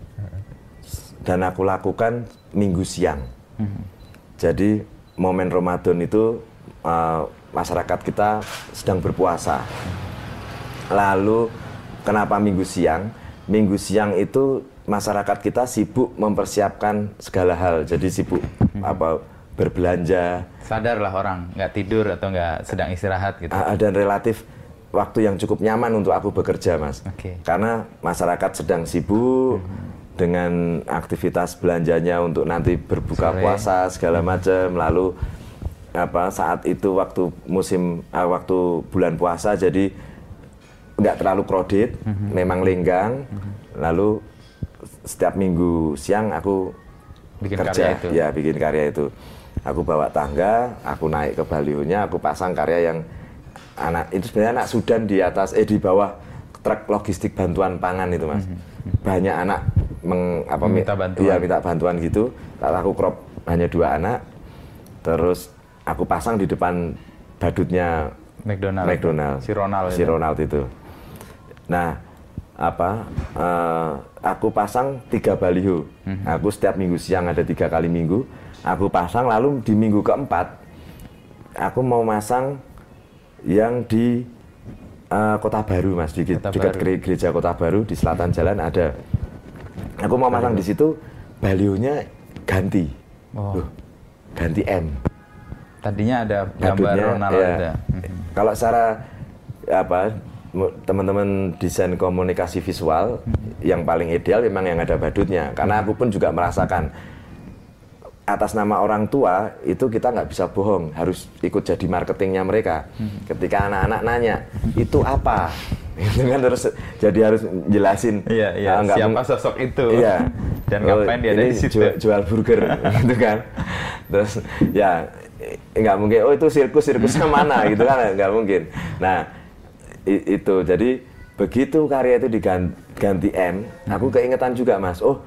dan aku lakukan minggu siang. Jadi momen Ramadan itu eh, masyarakat kita sedang berpuasa. Lalu kenapa minggu siang? Minggu siang itu masyarakat kita sibuk mempersiapkan segala hal. Jadi sibuk apa berbelanja, Sadarlah orang, nggak tidur atau nggak sedang istirahat gitu. Ah, dan relatif waktu yang cukup nyaman untuk aku bekerja, Mas. Oke. Karena masyarakat sedang sibuk dengan aktivitas belanjanya untuk nanti berbuka Sore. puasa segala macam. Lalu apa saat itu waktu musim ah, waktu bulan puasa jadi nggak terlalu crowded, memang lenggang. Lalu setiap minggu siang aku Bikin kerja, karya itu. ya bikin karya itu. Aku bawa tangga, aku naik ke balionya, aku pasang karya yang anak itu sebenarnya anak Sudan di atas eh di bawah truk logistik bantuan pangan itu mas. Banyak anak meng, apa, Minta mi- bantuan. Iya minta bantuan gitu. Aku crop hanya dua anak, terus aku pasang di depan badutnya McDonald. McDonald. Si Ronald. Si itu. Ronald itu. Nah, apa? eh, aku pasang tiga baliho. Mhm. Aku setiap minggu siang ada tiga kali minggu. Aku pasang lalu di minggu keempat aku mau masang yang di eh, Kota Baru, Mas, di Kota dekat Baru. gere- gereja Kota Baru di selatan jalan ada. Aku mau masang di situ balionya ganti. Oh. Loh, ganti M. Tadinya ada gambar Badutnya, Ronald ya. ada. Kalau secara apa teman-teman desain komunikasi visual yang paling ideal memang yang ada badutnya karena aku pun juga merasakan atas nama orang tua itu kita nggak bisa bohong harus ikut jadi marketingnya mereka ketika anak-anak nanya itu apa itu kan terus jadi harus jelasin Iya, iya. ah, nggak Siapa sosok itu? Iya. [LAUGHS] Dan Oh, ngapain dia ada di situ? Jual, jual burger [LAUGHS] gitu kan. Terus ya nggak mungkin oh itu sirkus sirkusnya [LAUGHS] mana gitu kan nggak mungkin. Nah itu jadi begitu karya itu diganti M, aku keingetan juga mas. Oh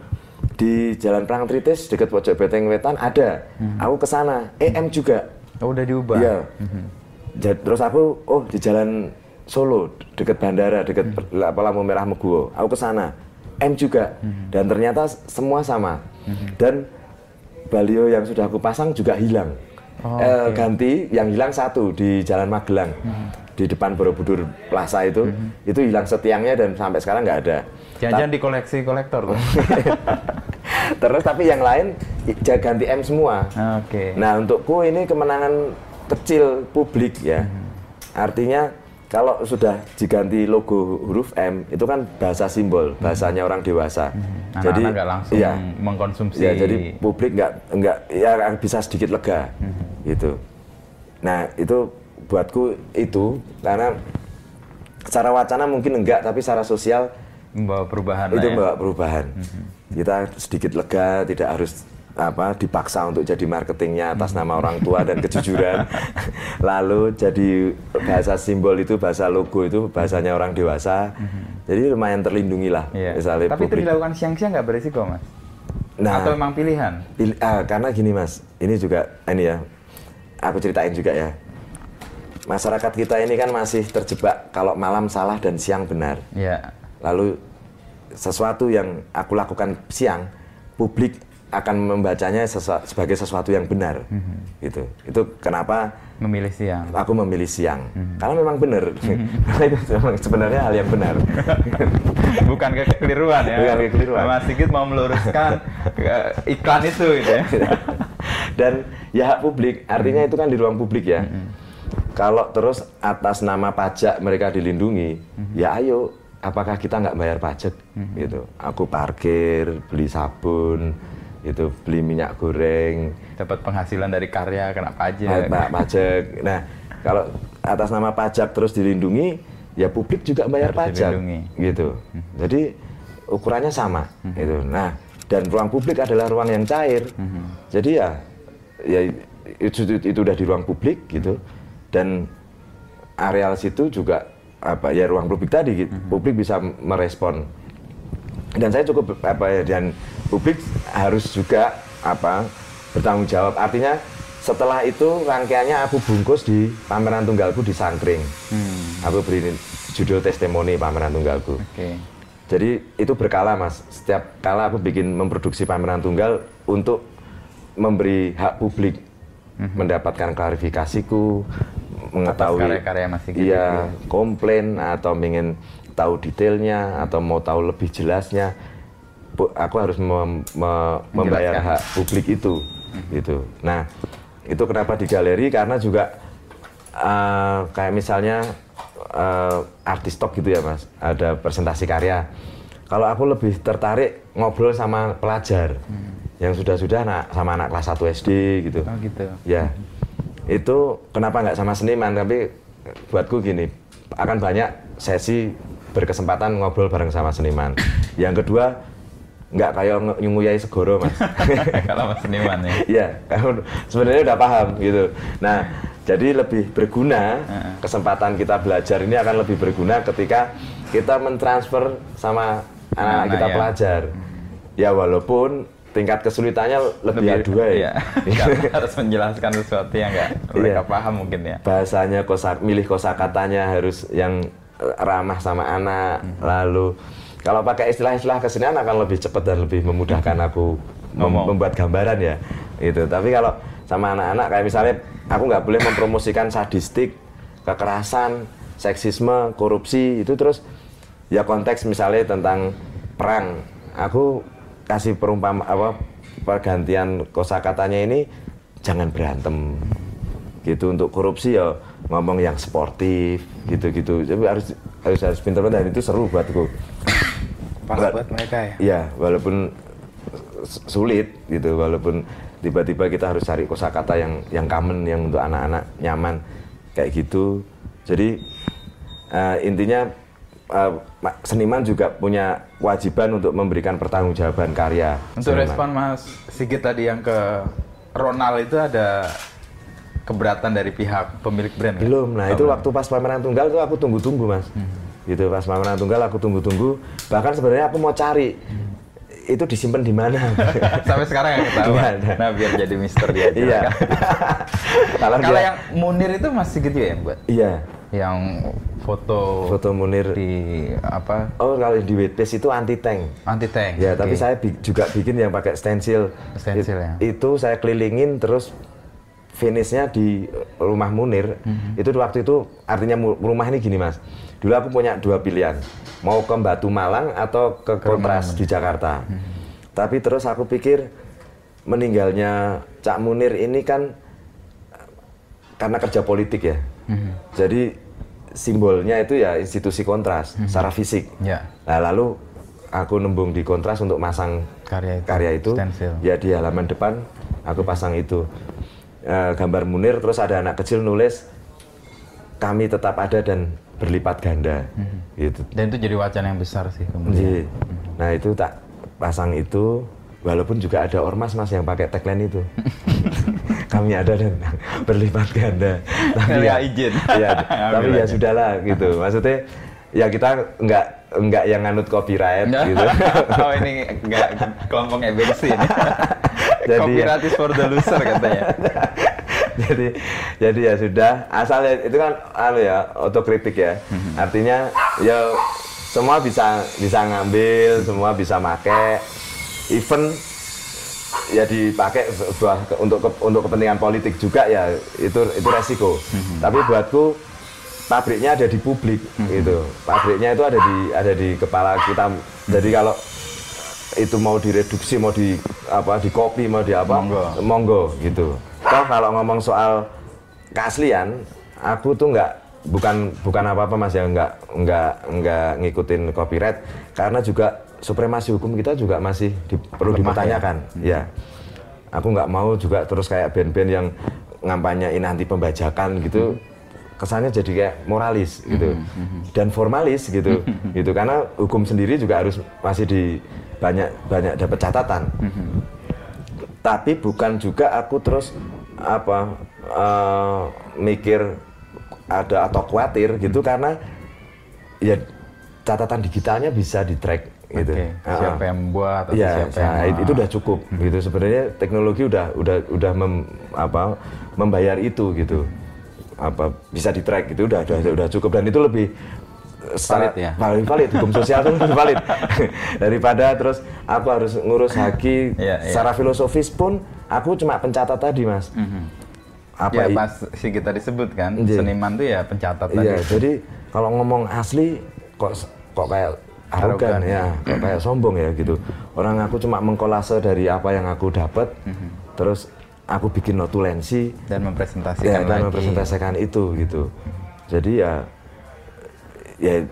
di Jalan Prangtritis dekat pojok Beteng Wetan ada. Aku ke sana. Eh M juga. Oh, udah diubah. Iya. Ja- Terus aku oh di Jalan Solo deket bandara deket Hmm. apa lampu merah Meguwo aku ke sana M juga Hmm. dan ternyata semua sama dan balio yang sudah aku pasang juga hilang Oh, Eh, ganti yang hilang satu di Jalan Magelang Hmm. Di depan Borobudur Plaza itu itu hilang setiangnya dan sampai sekarang nggak ada Jangan-jangan di koleksi kolektor tuh. [LAUGHS] terus tapi yang lain i- ja- ganti M semua Oke. Nah untukku ini kemenangan kecil publik ya. Hmm. Artinya kalau sudah diganti logo huruf M itu kan bahasa simbol, bahasanya orang dewasa. Hmm. Jadi nggak langsung iya, mengkonsumsi. ya jadi publik nggak nggak ya bisa sedikit lega Hmm. gitu. Nah itu buatku itu karena secara wacana mungkin enggak tapi secara sosial membawa perubahan itu ya. membawa perubahan. Kita sedikit lega, tidak harus apa dipaksa untuk jadi marketingnya atas nama orang tua dan kejujuran. [LAUGHS] Lalu jadi bahasa simbol itu, bahasa logo itu bahasanya orang dewasa. Jadi lumayan terlindungi lah. Iya. Misalnya Tapi itu publik. dilakukan siang-siang nggak berisiko mas? Nah, Atau memang pilihan? pil- ah, karena gini mas, ini juga ini ya, aku ceritain juga ya. Masyarakat kita ini kan masih terjebak kalau malam salah dan siang benar. Iya. lalu sesuatu yang aku lakukan siang publik akan membacanya sesu- sebagai sesuatu yang benar gitu itu kenapa Memilih siang. aku memilih siang karena memang benar [LAUGHS] karena itu memang sebenarnya hal yang benar [LAUGHS] Bukan kekeliruan ya. Bukan kekeliruan. Mas Sigit mau meluruskan [LAUGHS] eh, iklan itu gitu ya. dan ya hak publik artinya itu kan di ruang publik ya kalau terus atas nama pajak mereka dilindungi ya ayo apakah kita nggak bayar pajak gitu aku parkir beli sabun itu beli minyak goreng Dapat penghasilan dari karya kena pajak. Pak pajak. Nah, kalau atas nama pajak terus dilindungi, ya publik juga bayar Harus pajak, dilindungi. gitu. Jadi ukurannya sama, gitu. Nah, dan ruang publik adalah ruang yang cair. Jadi ya, ya itu, itu, itu udah di ruang publik, gitu. Dan areal situ juga apa ya ruang publik tadi, gitu. publik bisa merespon dan saya cukup apa ya dan publik harus juga apa bertanggung jawab artinya setelah itu rangkaiannya aku bungkus di pameran tunggalku di Sangkring Hmm. aku beri judul testimoni pameran tunggalku Oke. jadi itu berkala mas setiap kala aku bikin memproduksi pameran tunggal untuk memberi hak publik mendapatkan klarifikasiku mengetahui karya-karya Mas Sigit iya komplain atau ingin tahu detailnya atau mau tahu lebih jelasnya aku harus mem- me- membayar hak publik itu gitu. Nah itu kenapa di galeri? Karena juga eh, kayak misalnya eh, artis talk gitu ya mas. Ada presentasi karya. Kalau aku lebih tertarik ngobrol sama pelajar yang sudah-sudah anak sama anak kelas 1 SD gitu Oh gitu. Ya, itu kenapa nggak sama seniman? Tapi buatku gini, akan banyak sesi berkesempatan ngobrol bareng sama seniman. Yang kedua, nggak kayak nyunguyai segoro mas. [LAUGHS] Kalau mas seniman ya. Iya, kamu sebenarnya udah paham gitu. Nah, jadi lebih berguna kesempatan kita belajar ini akan lebih berguna ketika kita mentransfer sama anak Anak-anak kita ya. pelajar. Ya walaupun tingkat kesulitannya lebih, A2 ya. Iya. [LAUGHS] Harus menjelaskan sesuatu yang nggak mereka Iya. paham mungkin ya. bahasanya kosa milih kosakatanya harus yang eh, ramah sama anak lalu kalau pakai istilah-istilah kesenian akan lebih cepat dan lebih memudahkan aku mem- membuat gambaran ya itu tapi kalau sama anak-anak kayak misalnya aku nggak boleh mempromosikan sadistik kekerasan seksisme korupsi itu terus ya konteks misalnya tentang perang aku kasih perumpama apa pergantian kosakatanya ini jangan berantem gitu untuk korupsi ya ngomong yang sportif gitu-gitu jadi harus harus harus pintar-pintar dan itu seru buatku Pas buat mereka ya. Iya, walaupun sulit gitu, walaupun tiba-tiba kita harus cari kosakata yang yang common yang untuk anak-anak nyaman kayak gitu. Jadi eh, intinya ma- seniman juga punya kewajiban untuk memberikan pertanggungjawaban karya. Untuk seniman. respon Mas Sigit tadi yang ke Ronald itu ada keberatan dari pihak pemilik brand? Belum. Nah, Oh, itu waktu pas pameran tunggal itu aku tunggu-tunggu, Mas. Gitu, pas pameran tunggal aku tunggu-tunggu. Bahkan sebenarnya aku mau cari itu disimpan di mana. [LAUGHS] Sampai sekarang yang ketahuan. Ada. Nah, biar jadi misteri aja. iya. [LAUGHS] Kalau yang Munir itu Mas Sigit juga yang buat? Iya, yang foto foto Munir. di apa? Oh kalau di Wetpage itu anti tank. Anti tank ya tapi saya bi juga bikin yang pakai stensil. Stensil ya. itu saya kelilingin terus finishnya di rumah Munir. Mm-hmm. itu waktu itu artinya rumah ini gini mas. Dulu aku punya dua pilihan. Mau ke Batu Malang atau ke, ke Kontras di Jakarta. Mm-hmm. tapi terus aku pikir meninggalnya Cak Munir ini kan karena kerja politik ya. Hmm. Jadi simbolnya itu ya institusi kontras hmm. secara fisik. Ya. Nah lalu aku nembung di kontras untuk masang karya itu, karya itu ya di halaman depan aku pasang itu e, gambar Munir terus ada anak kecil nulis kami tetap ada dan berlipat ganda hmm. gitu. Dan itu jadi wacana yang besar sih kemudian. Hmm. Nah itu tak pasang itu walaupun juga ada ormas mas yang pakai tagline itu [LAUGHS] kami ada dan berlipat ganda. [LAUGHS] [LAUGHS] [LAUGHS] Tapi ya izin. ya tapi ya sudahlah gitu. Maksudnya ya kita nggak nggak yang nganut copyright gitu. Oh ini nggak kelompok EBC ini. Jadi copyright is for the loser katanya. Jadi jadi ya sudah. Asal ya, itu kan anu ya otokritik ya. Mhm. artinya ya semua bisa bisa ngambil semua bisa make. Even ya dipakai buat untuk ke, untuk kepentingan politik juga ya itu itu resiko. Mm-hmm. Tapi buatku pabriknya ada di publik mm-hmm. gitu. Pabriknya itu ada di ada di kepala kita. Jadi kalau itu mau direduksi, mau di apa, di kopi, mau di apa, monggo, monggo gitu. Toh kalau ngomong soal keaslian, aku tuh nggak bukan bukan apa apa mas ya nggak nggak nggak ngikutin copyright karena juga supremasi hukum kita juga masih di, perlu Lemah dipertanyakan. Ya. ya. Aku nggak mau juga terus kayak band-band yang ngampanyain anti pembajakan gitu. Hmm. Kesannya jadi kayak moralis gitu. Hmm. hmm. Dan formalis gitu. [LAUGHS] Gitu karena hukum sendiri juga harus masih di banyak banyak dapat catatan. Hmm. Tapi bukan juga aku terus apa uh, mikir ada atau khawatir gitu karena ya catatan digitalnya bisa di track gitu. Okay. Siapa yang membuat atau ya, siapa yang nah, itu udah cukup hmm. [LAUGHS] gitu. Sebenarnya teknologi udah udah udah mem, apa membayar itu gitu. Apa bisa di track gitu udah udah udah cukup dan itu lebih valid ya. Valid, valid hukum sosial itu lebih valid [LAUGHS] daripada terus aku harus ngurus haki yeah, yeah. secara filosofis pun aku cuma pencatat tadi mas. Mm -hmm. Apa ya pas si kita disebut kan yeah. seniman tuh ya pencatat tadi. Iya jadi kalau ngomong asli kok kok kayak arogan ya, kayak, kayak sombong ya gitu. Orang aku cuma mengkolase dari apa yang aku dapat, mm-hmm. terus aku bikin notulensi dan mempresentasikan ya, dan mempresentasikan itu gitu. Jadi ya ya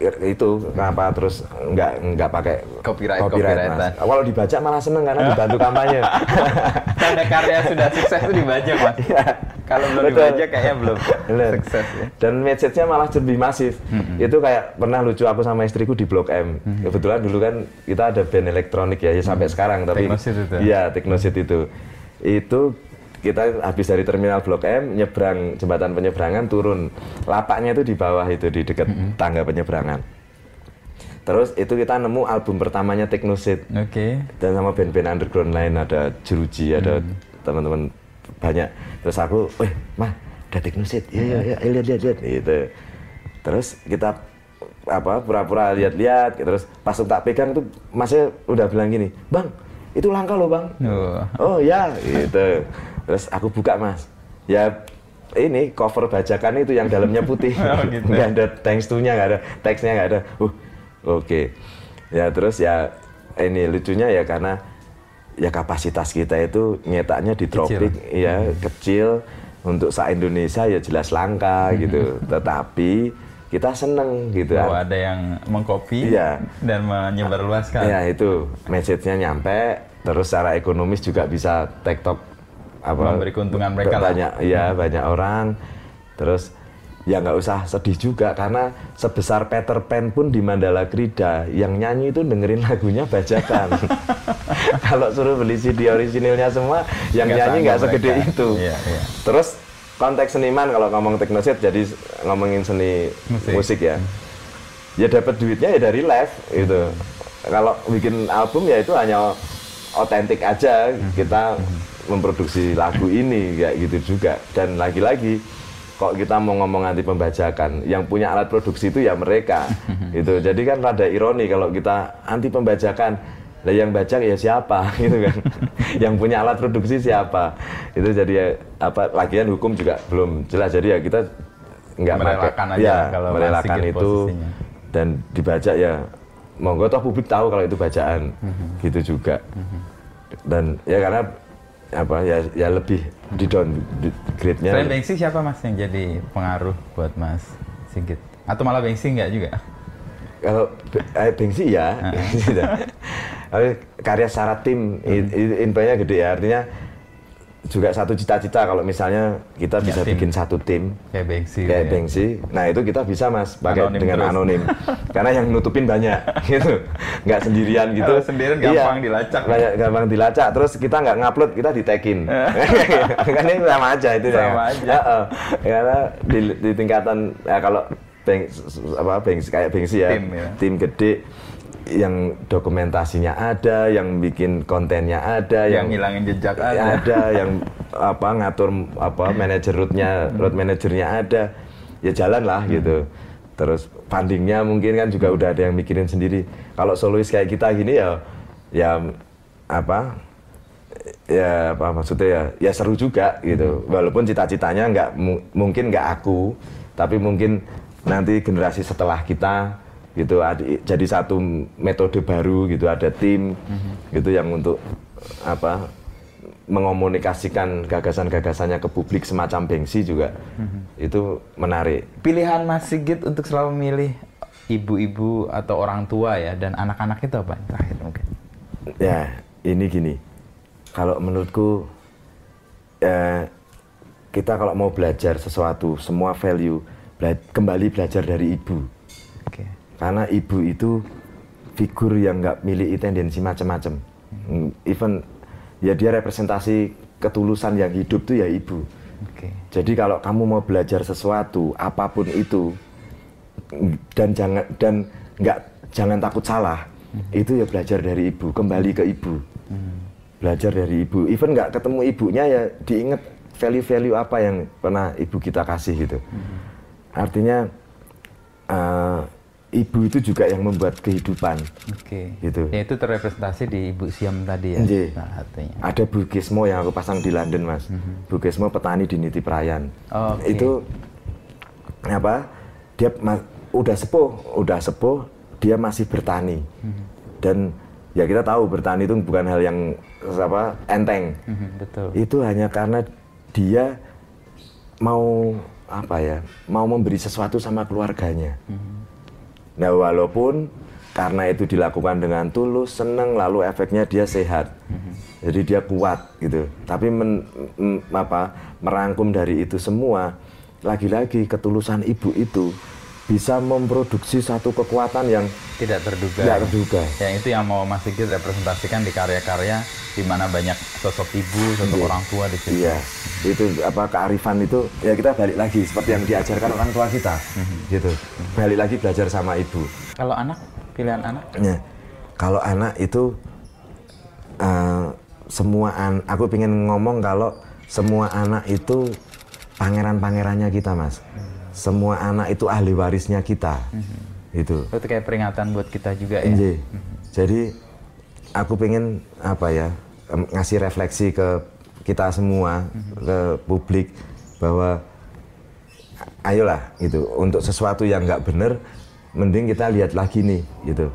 itu kenapa terus nggak nggak pakai copyright copyright, copyright mas. Kalau dibaca malah seneng karena dibantu kampanye. [LAUGHS] Karena karya sudah sukses itu dibaca mas. [LAUGHS] Ya. Kalau belum dibaca [LAUGHS] kayaknya belum sukses ya. Dan message-nya malah lebih masif. Mm-hmm. Itu kayak pernah lucu aku sama istriku di Blok M. Mm-hmm. Kebetulan dulu kan kita ada band elektronik ya, ya sampai mm-hmm. sekarang tapi Iya, Teknosit itu. Itu kita habis dari terminal Blok M nyebrang jembatan penyeberangan turun lapaknya itu di bawah itu di dekat mm -hmm. tangga penyeberangan terus itu kita nemu album pertamanya Teknosit oke okay. dan sama band-band underground lain ada Jeruji ada mm. teman-teman banyak. Terus aku eh mah ada Teknosit ya ya ya lihat lihat lihat. Gitu. Terus kita apa pura-pura lihat-lihat terus pas tak pegang tuh masnya udah bilang gini bang itu langka loh bang. Oh, oh ya gitu. Terus aku buka mas. Ya ini cover bajakan itu yang dalamnya putih. [LAUGHS] Oh, gitu. nggak ada thanks to nya nggak ada teksnya nggak ada. Uh oke. Okay. ya terus ya ini lucunya ya karena ya kapasitas kita itu nyetaknya di tropik kecil. ya hmm. kecil untuk sa Indonesia ya jelas langka hmm. gitu tetapi kita seneng gitu bahwa ada yang mengcopy ya. dan menyebarluaskan ya itu message-nya nyampe terus secara ekonomis juga bisa tiktok apa memberi keuntungan mereka banyak lah. ya banyak orang terus ya nggak usah sedih juga karena sebesar Peter Pan pun di Mandala Krida yang nyanyi itu dengerin lagunya bajakan. [LAUGHS] Kalau suruh beli CD orisinilnya semua yang gak nyanyi nggak segede itu. Iya, iya. terus konteks seniman kalau ngomong teknoset jadi ngomongin seni musik, musik ya. Ya dapat duitnya ya dari live gitu. Kalau bikin album ya itu hanya otentik aja kita memproduksi lagu ini kayak gitu juga. Dan lagi-lagi kok kita mau ngomong anti pembajakan? Yang punya alat produksi itu ya mereka. [LAUGHS] Gitu. Jadi kan rada ironi kalau kita anti pembajakan. Lah yang bajak ya siapa? [LAUGHS] Gitu kan. [LAUGHS] Yang punya alat produksi siapa? Itu jadi ya, apa lagian hukum juga belum jelas. Jadi ya kita nggak Merelakan pakai- aja ya kalau merelakan gitu itu. posisinya. dan dibajak ya monggo toh publik tahu kalau itu bacaan Mhm. gitu juga. Dan ya karena apa ya ya lebih di downgrade-nya Selain Bengsi siapa mas yang jadi pengaruh buat Mas Sigit? Atau malah Bengsi nggak juga? kalau eh, Bengsi ya gitu. [LAUGHS] Tapi karya secara tim i- i- infonya gede ya artinya juga satu cita-cita kalau misalnya kita Ya, bisa tim. bikin satu tim Kayak Bengsi. kayak ya. Bengsi nah itu kita bisa mas pakai Anonim dengan terus. anonim [LAUGHS] karena yang nutupin banyak [LAUGHS] gitu nggak sendirian gitu Kalau sendirian gampang dilacak. banyak gampang dilacak terus kita nggak ngupload kita di tagin [LAUGHS] kan ini sama aja itu ya Sama aja. Heeh. karena di, di tingkatan ya kalau beng, apa bengsi kayak Bengsi ya Tim ya. tim gede yang dokumentasinya ada, yang bikin kontennya ada, Yang yang, ngilangin jejak ada, ada. [LAUGHS] yang apa ngatur apa manajer rootnya, road manajernya ada, ya jalan lah gitu. Terus fundingnya mungkin kan juga udah ada yang mikirin sendiri. Kalau solois kayak kita gini ya, ya apa? Ya apa maksudnya ya, ya seru juga gitu. Walaupun cita-citanya nggak mu- mungkin nggak aku, tapi mungkin nanti generasi setelah kita gitu adi- jadi satu metode baru gitu ada tim gitu yang untuk apa mengomunikasikan gagasan-gagasannya ke publik semacam Bengsi juga itu menarik. Pilihan Mas Sigit untuk selalu memilih ibu-ibu atau orang tua ya dan anak-anak itu apa? Terakhir mungkin. Ya ini gini, kalau menurutku eh, kita kalau mau belajar sesuatu semua value bela- kembali belajar dari ibu Oke. Karena ibu itu figur yang nggak milih tendensi macam-macam. Hmm, Even ya dia representasi ketulusan yang hidup tuh ya ibu. Oke. Jadi kalau kamu mau belajar sesuatu apa pun itu dan jangan dan nggak jangan takut salah itu ya belajar dari ibu kembali ke ibu belajar dari ibu even nggak ketemu ibunya ya diingat value-value apa yang pernah ibu kita kasih gitu artinya eh, ibu itu juga yang membuat kehidupan Oke. Gitu. Ya itu terrepresentasi di Ibu Siam tadi ya. Salah satunya. ada Bu Gesmo yang aku pasang di London mas Bu Gesmo petani di Niti Prayan Oh, oke. itu apa dia ma- udah sepuh udah sepuh dia masih bertani dan ya kita tahu bertani itu bukan hal yang apa enteng Mhm, betul. itu hanya karena dia mau apa ya mau memberi sesuatu sama keluarganya nah walaupun karena itu dilakukan dengan tulus senang lalu efeknya dia sehat. Jadi dia kuat gitu. Tapi men- m- apa merangkum dari itu semua lagi-lagi ketulusan ibu itu bisa memproduksi satu kekuatan yang Tidak terduga. tidak terduga Yang itu yang mau Mas Sigit representasikan di karya-karya di mana banyak sosok ibu, sosok orang tua di situ. Iya, itu apa kearifan itu ya kita balik lagi seperti yang diajarkan orang tua kita, gitu. Balik lagi belajar sama ibu. Kalau anak, pilihan anak? Ya, kalau anak itu eh, semua an, aku pengen ngomong kalau semua anak itu pangeran-pangerannya kita, mas. Semua anak itu ahli warisnya kita, itu. Itu kayak peringatan buat kita juga ya. Iya. Jadi aku pengen apa ya ngasih refleksi ke kita semua ke publik bahwa ayolah gitu untuk sesuatu yang nggak bener mending kita lihat lagi nih gitu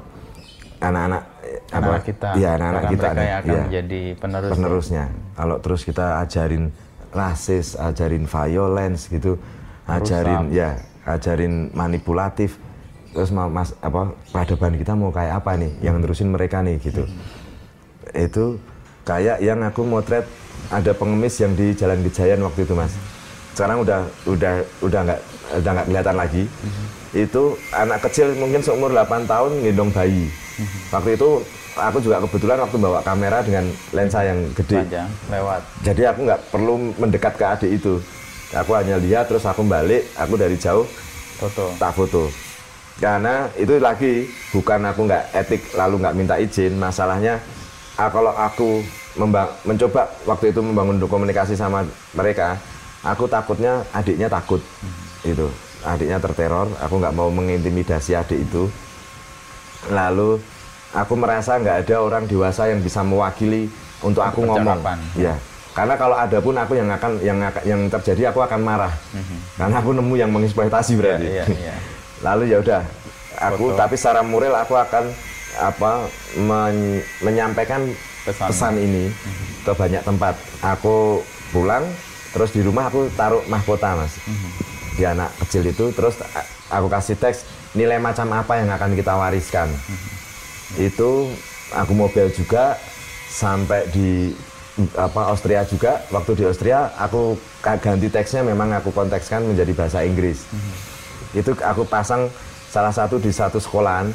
anak-anak Anak kita, iya anak-anak kita mereka nih, yang akan iya menjadi penerus. penerusnya. Kalau terus kita ajarin rasis, ajarin violence gitu, ajarin ya, ajarin manipulatif, terus ma- mas apa peradaban kita mau kayak apa nih, yang nerusin mereka nih gitu. Itu kayak yang aku motret ada pengemis yang di Jalan Gejayan waktu itu mas. Sekarang udah udah udah nggak udah nggak kelihatan lagi. Itu anak kecil mungkin seumur 8 tahun gendong bayi. Waktu itu aku juga kebetulan waktu bawa kamera dengan lensa yang gede. Panjang, lewat. Jadi aku nggak perlu mendekat ke adik itu. Aku hanya lihat terus aku balik, aku dari jauh Foto. tak foto. Karena itu lagi bukan aku nggak etik lalu nggak minta izin. Masalahnya ah, kalau aku mencoba waktu itu membangun komunikasi sama mereka, aku takutnya adiknya takut. Itu adiknya terteror aku nggak mau mengintimidasi adik itu. Lalu aku merasa nggak ada orang dewasa yang bisa mewakili untuk aku ngomong. ya karena kalau ada pun aku yang akan yang yang terjadi aku akan marah. Karena aku nemu yang mengeksploitasi berarti. Iya, iya. [LAUGHS] lalu ya udah aku Foto. tapi secara moral aku akan apa men- menyampaikan Pesan. pesan, ini ke banyak tempat. Aku pulang terus di rumah aku taruh mahkota mas. Di anak kecil itu terus aku kasih teks nilai macam apa yang akan kita wariskan? Itu aku mobil juga sampai di apa Austria juga. Waktu di Austria aku ganti teksnya memang aku kontekskan menjadi bahasa Inggris. Itu aku pasang salah satu di satu sekolahan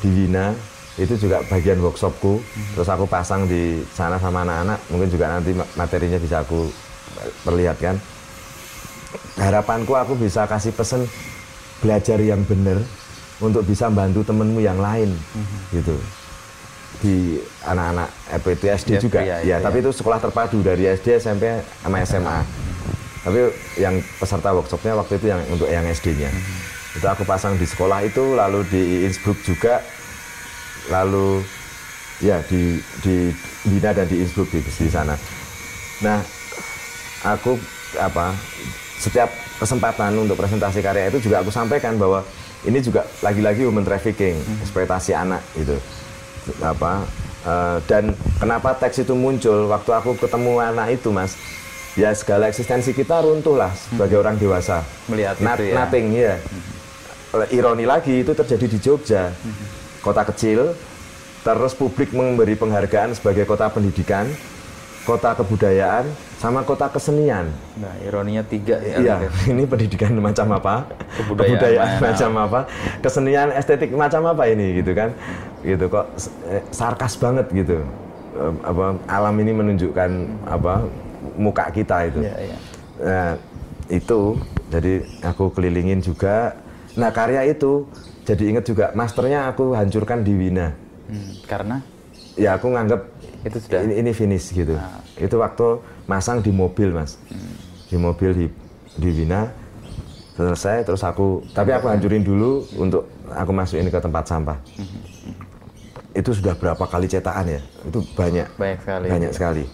di Wina. Itu juga bagian workshopku. Terus aku pasang di sana sama anak-anak. Mungkin juga nanti ma- materinya bisa aku eh, perlihatkan harapanku aku bisa kasih pesen belajar yang benar untuk bisa bantu temenmu yang lain. Gitu di anak-anak EPT SD Iya, juga. iya, ya iya, tapi itu sekolah terpadu dari SD SMP sama SMA tapi yang peserta workshopnya waktu itu yang untuk yang SD-nya itu aku pasang di sekolah itu lalu di Innsbruck juga. Lalu ya di di Bina dan di Innsbruck di, di sana. Nah aku apa setiap kesempatan untuk presentasi karya itu juga aku sampaikan bahwa ini juga lagi-lagi human trafficking eksploitasi anak gitu apa eh, dan kenapa teks itu muncul waktu aku ketemu anak itu mas? Ya segala eksistensi kita runtuh lah sebagai orang dewasa. Melihat Not- itu ya. nothing ya ironi lagi itu terjadi di Jogja. Kota kecil terus publik memberi penghargaan sebagai kota pendidikan kota kebudayaan sama kota kesenian Nah, ironinya tiga ya. Iya, [LAUGHS] ini pendidikan macam apa? Kebudayaan mana? macam apa? Kesenian estetik macam apa ini gitu kan? Gitu kok eh, sarkas banget gitu. Apa alam ini menunjukkan apa muka kita itu. Iya, iya. Nah, itu jadi aku kelilingin juga. Nah, karya itu jadi inget juga masternya aku hancurkan di Wina. Hmm, karena Ya aku nganggep Itu sudah- ini, ini finish gitu. Ah. Itu waktu masang di mobil mas, di mobil di di Wina selesai terus aku tapi aku hancurin dulu untuk aku masukin ke tempat sampah. Itu sudah berapa kali cetakan ya? Itu banyak banyak sekali. banyak sekali.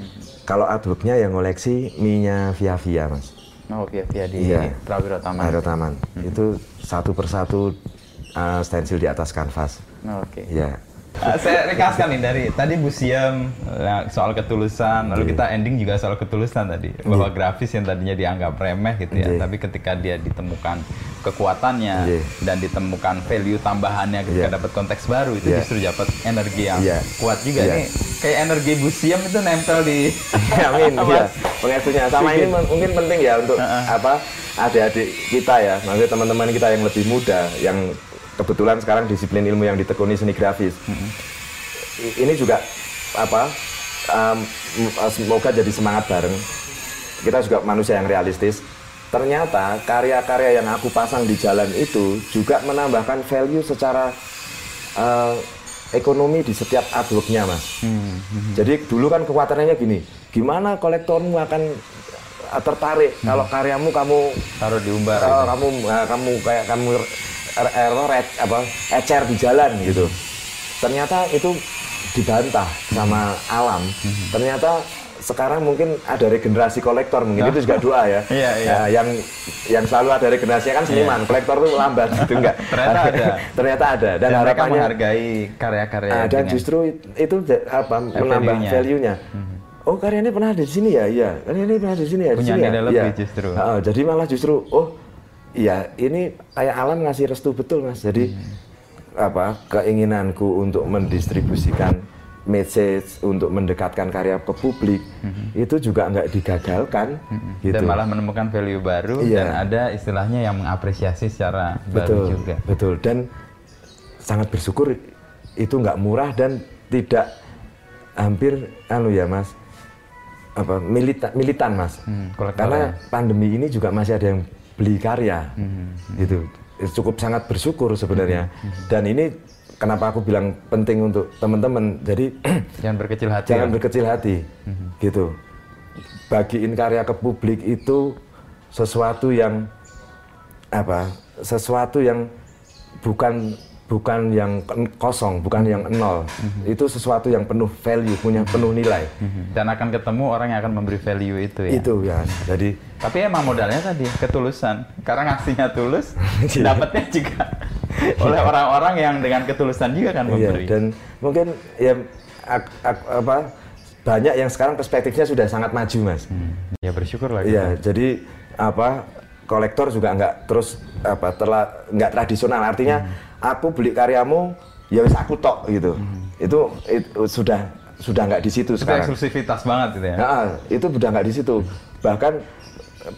Kalau artworknya yang ngoleksi Minya Via Via mas. Oh, via via di Iya. Prawiro Taman. Aero Taman. Itu satu persatu uh, stensil di atas kanvas. Oh, Oke. Iya. Ah, saya rekaskan nih dari tadi museum ya, soal ketulusan, lalu Iya. kita ending juga soal ketulusan tadi bahwa grafis yang tadinya dianggap remeh gitu ya, Iya. tapi ketika dia ditemukan kekuatannya Iya. dan ditemukan value tambahannya ketika Iya. dapat konteks baru itu Iya. justru dapat energi yang Iya. kuat juga Iya. nih kayak energi museum itu nempel di [LAUGHS] Amin, ya. Pengestunya sama ini mungkin penting ya untuk apa adik-adik kita ya, maksudnya teman-teman kita yang lebih muda, yang kebetulan sekarang disiplin ilmu yang ditekuni seni grafis. I- Ini juga apa? um, semoga jadi semangat bareng. Kita juga manusia yang realistis. Ternyata karya-karya yang aku pasang di jalan itu juga menambahkan value secara uh, ekonomi di setiap artworknya, mas. Jadi dulu kan kekuatannya gini, gimana kolektormu akan uh, tertarik kalau karyamu kamu taruh di umbar kalau gitu. kamu uh, kamu kayak kamu er, error et- apa ecer di jalan gitu. Ternyata itu dibantah sama alam. Ternyata sekarang mungkin ada regenerasi kolektor mungkin itu juga doa ya. [LAUGHS] Iya, iya. Ya, yang yang selalu ada regenerasinya kan seniman, kolektor tuh lambat gitu enggak. [LAUGHS] Ternyata ada. [LAUGHS] Ternyata ada dan, dan, mereka harapannya menghargai karya-karya ada dengan- justru itu apa menambah value-nya. value-nya. Oh karya ini pernah ada di sini ya, iya. Karya ini pernah ada di sini ya, di Punya sini ya. lebih Iya. justru. Ah, jadi malah justru, oh iya ini kayak alam ngasih restu betul mas. Jadi apa keinginanku untuk mendistribusikan message untuk mendekatkan karya ke publik itu juga nggak digagalkan gitu. dan malah menemukan value baru Iya. dan ada istilahnya yang mengapresiasi secara betul baru juga. betul dan sangat bersyukur itu nggak murah dan tidak hampir anu ya mas apa militan militan mas Hmm, karena ya. pandemi ini juga masih ada yang beli karya. Hmm, gitu. Cukup sangat bersyukur sebenarnya. Hmm, dan ini kenapa aku bilang penting untuk teman-teman jadi [CLEARS THROAT] Jangan berkecil hati. jangan ya. berkecil hati. Mhm. gitu. Bagiin karya ke publik itu sesuatu yang apa? Sesuatu yang bukan bukan yang kosong, bukan yang nol. Mm-hmm. Itu sesuatu yang penuh value, punya penuh nilai. Mm-hmm. Dan akan ketemu orang yang akan memberi value itu ya. Itu ya. Jadi tapi emang modalnya tadi ketulusan. Karena ngasihnya tulus, [LAUGHS] iya. dapatnya juga oleh orang-orang yang dengan ketulusan juga kan iya, memberi. Iya, dan mungkin ya ak, ak, apa banyak yang sekarang perspektifnya sudah sangat maju, Mas. Hmm. Ya bersyukur lah. Iya, jadi apa kolektor juga nggak terus apa telah nggak tradisional artinya hmm. aku beli karyamu ya wis aku tok gitu hmm. itu, itu sudah sudah nggak di situ itu sekarang eksklusivitas banget gitu ya nah, itu sudah nggak di situ bahkan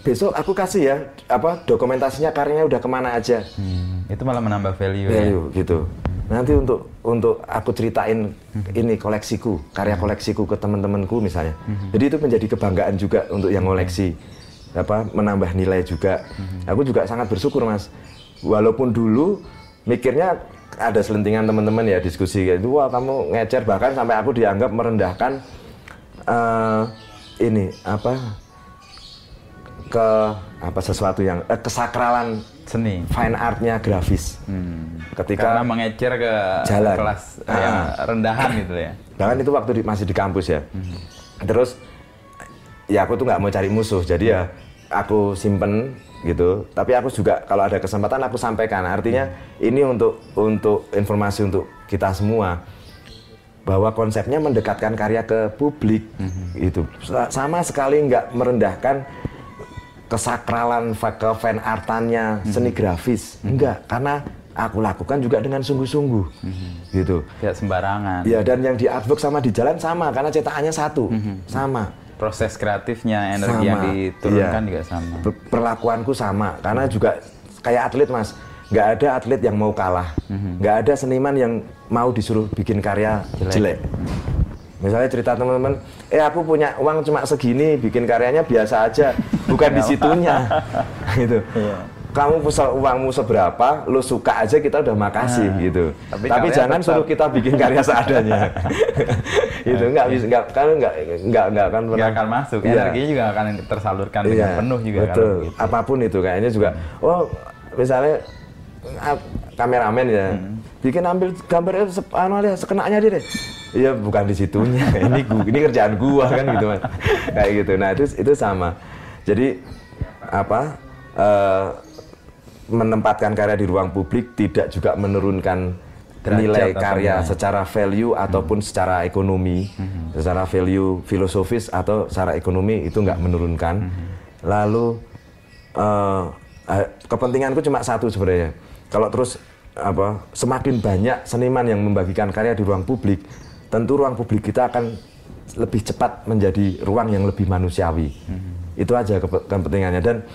besok aku kasih ya apa dokumentasinya karyanya udah ke mana aja hmm. itu malah menambah value value ya? gitu nanti untuk untuk aku ceritain hmm. ini koleksiku karya hmm. koleksiku ke teman-temanku misalnya hmm. jadi itu menjadi kebanggaan juga untuk yang koleksi hmm apa menambah nilai juga. Hmm. Aku juga sangat bersyukur mas. Walaupun dulu mikirnya ada selentingan teman-teman ya diskusi kayak itu wah kamu ngecer bahkan sampai aku dianggap merendahkan uh, ini apa ke apa sesuatu yang eh, kesakralan seni fine artnya grafis hmm. ketika karena mengecer ke jalan. kelas ah. yang rendahan gitu ya bahkan itu waktu di, masih di kampus ya hmm. terus ya aku tuh nggak mau cari musuh jadi ya aku simpen gitu tapi aku juga kalau ada kesempatan aku sampaikan artinya ini untuk untuk informasi untuk kita semua bahwa konsepnya mendekatkan karya ke publik mm-hmm. itu sama sekali nggak merendahkan kesakralan ke fan artannya mm-hmm. seni grafis mm-hmm. enggak karena aku lakukan juga dengan sungguh-sungguh mm-hmm. gitu tidak sembarangan ya dan yang di artwork sama di jalan sama karena cetakannya satu mm-hmm. sama proses kreatifnya energi sama, yang diturunkan iya. juga sama. Perlakuanku sama. Karena juga kayak atlet mas. Nggak ada atlet yang mau kalah. Mm-hmm. nggak ada seniman yang mau disuruh bikin karya jelek, jelek. misalnya cerita teman-teman eh aku punya uang cuma segini bikin karyanya biasa aja. Bukan di situnya. [LAUGHS] gitu. Yeah kamu pusat uangmu seberapa, lu suka aja kita udah makasih nah, gitu. Tapi, tapi jangan tetap... suruh kita bikin karya seadanya. [LAUGHS] itu enggak bisa enggak kan enggak enggak enggak kan pernah. akan masuk. Iya. Energinya juga akan tersalurkan iya, dengan penuh juga betul. Gitu. Apa pun itu kayaknya juga oh misalnya kameramen ya. Hmm. Bikin ambil gambarnya anu aja sekenanya dia deh. Iya bukan di situnya. [LAUGHS] ini gua, ini kerjaan gua kan gitu Mas. Kayak gitu. Nah, itu itu sama. Jadi apa? Uh, menempatkan karya di ruang publik tidak juga menurunkan Derajat nilai karya ya. secara value ataupun hmm. secara ekonomi, hmm. secara value filosofis atau secara ekonomi itu nggak menurunkan. Hmm. Lalu uh, kepentinganku cuma satu sebenarnya. Kalau terus apa semakin banyak seniman yang membagikan karya di ruang publik, tentu ruang publik kita akan lebih cepat menjadi ruang yang lebih manusiawi. Hmm. Itu aja kepentingannya dan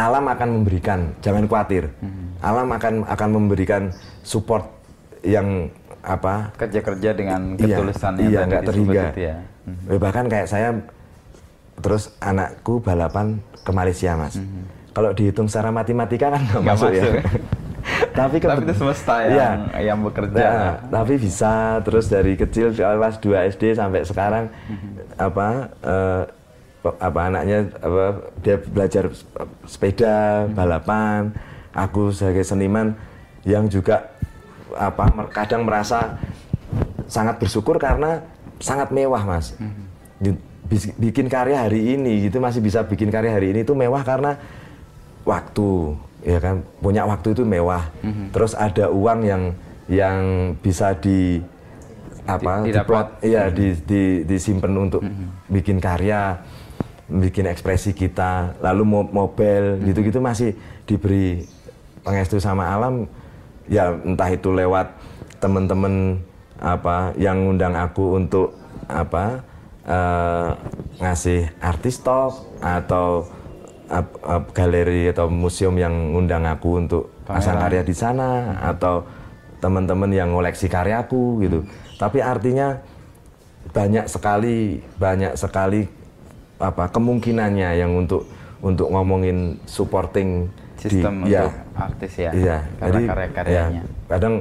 alam akan memberikan, jangan khawatir. Hmm. Alam akan akan memberikan support yang apa? Kerja-kerja dengan ketulusan iya, yang iya, terhingga. ya. Hmm. Bahkan kayak saya terus anakku balapan ke Malaysia, Mas. Hmm. Kalau dihitung secara matematika kan nggak masuk, masuk ya. [LAUGHS] tapi, tapi itu semesta yang, ya, yang bekerja. Nah, tapi bisa terus dari kecil kelas 2 SD sampai sekarang hmm. apa uh, apa anaknya apa dia belajar sepeda hmm. balapan aku sebagai seniman yang juga apa kadang merasa sangat bersyukur karena sangat mewah mas hmm. bikin karya hari ini gitu masih bisa bikin karya hari ini itu mewah karena waktu ya kan punya waktu itu mewah hmm. terus ada uang yang yang bisa di apa di, diplot ya hmm. di, di disimpan untuk hmm. bikin karya bikin ekspresi kita lalu mobil hmm. gitu-gitu masih diberi pengestu sama alam. Ya entah itu lewat temen-temen apa yang ngundang aku untuk apa uh, ngasih artis talk atau uh, uh, galeri atau museum yang ngundang aku untuk pasang karya di sana atau teman-teman yang ngoleksi karyaku gitu. Tapi artinya banyak sekali banyak sekali apa kemungkinannya yang untuk untuk ngomongin supporting sistem di, ya, untuk ya, artis ya, iya, karena karya-karyanya. Ya, kadang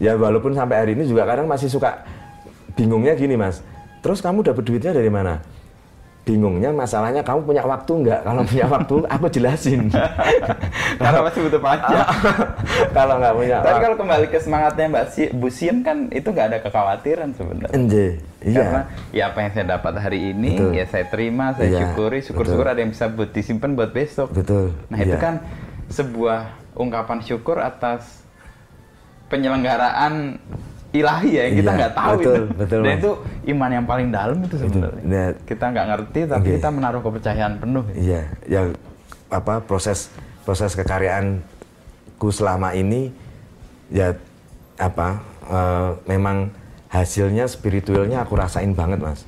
ya walaupun sampai hari ini juga kadang masih suka bingungnya gini mas. Terus kamu dapat duitnya dari mana? bingungnya masalahnya kamu punya waktu nggak? Kalau punya waktu [LAUGHS] aku jelasin. [LAUGHS] Karena masih butuh pajak. [LAUGHS] kalau nggak punya Tapi kalau kembali ke semangatnya Mbak si Bu Sien kan itu nggak ada kekhawatiran sebenarnya. Iya. Karena ya apa yang saya dapat hari ini Betul. ya saya terima, saya Iya, syukuri, syukur-syukur ada yang bisa buat disimpan buat besok. Betul, Nah itu iya. kan sebuah ungkapan syukur atas penyelenggaraan ilahi ya yang kita Iya, nggak tahu betul, itu. betul, Dan Mas. itu iman yang paling dalam itu sebenarnya. Nah, kita nggak ngerti tapi Oke. kita menaruh kepercayaan penuh. ya. Iya, ya apa proses proses kekaryaanku selama ini ya apa eh, memang hasilnya spiritualnya aku rasain banget mas.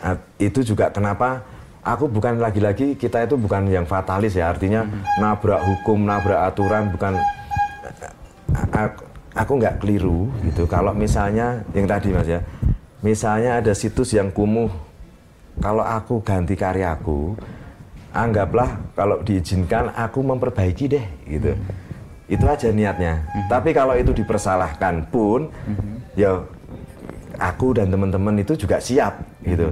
Ah, itu juga kenapa aku bukan lagi-lagi kita itu bukan yang fatalis ya artinya nabrak hukum nabrak aturan bukan aku, aku nggak keliru gitu. Kalau misalnya yang tadi mas ya misalnya ada situs yang kumuh kalau aku ganti karyaku anggaplah kalau diizinkan aku memperbaiki deh gitu. Itu aja niatnya. Tapi kalau itu dipersalahkan pun ya aku dan teman-teman itu juga siap gitu.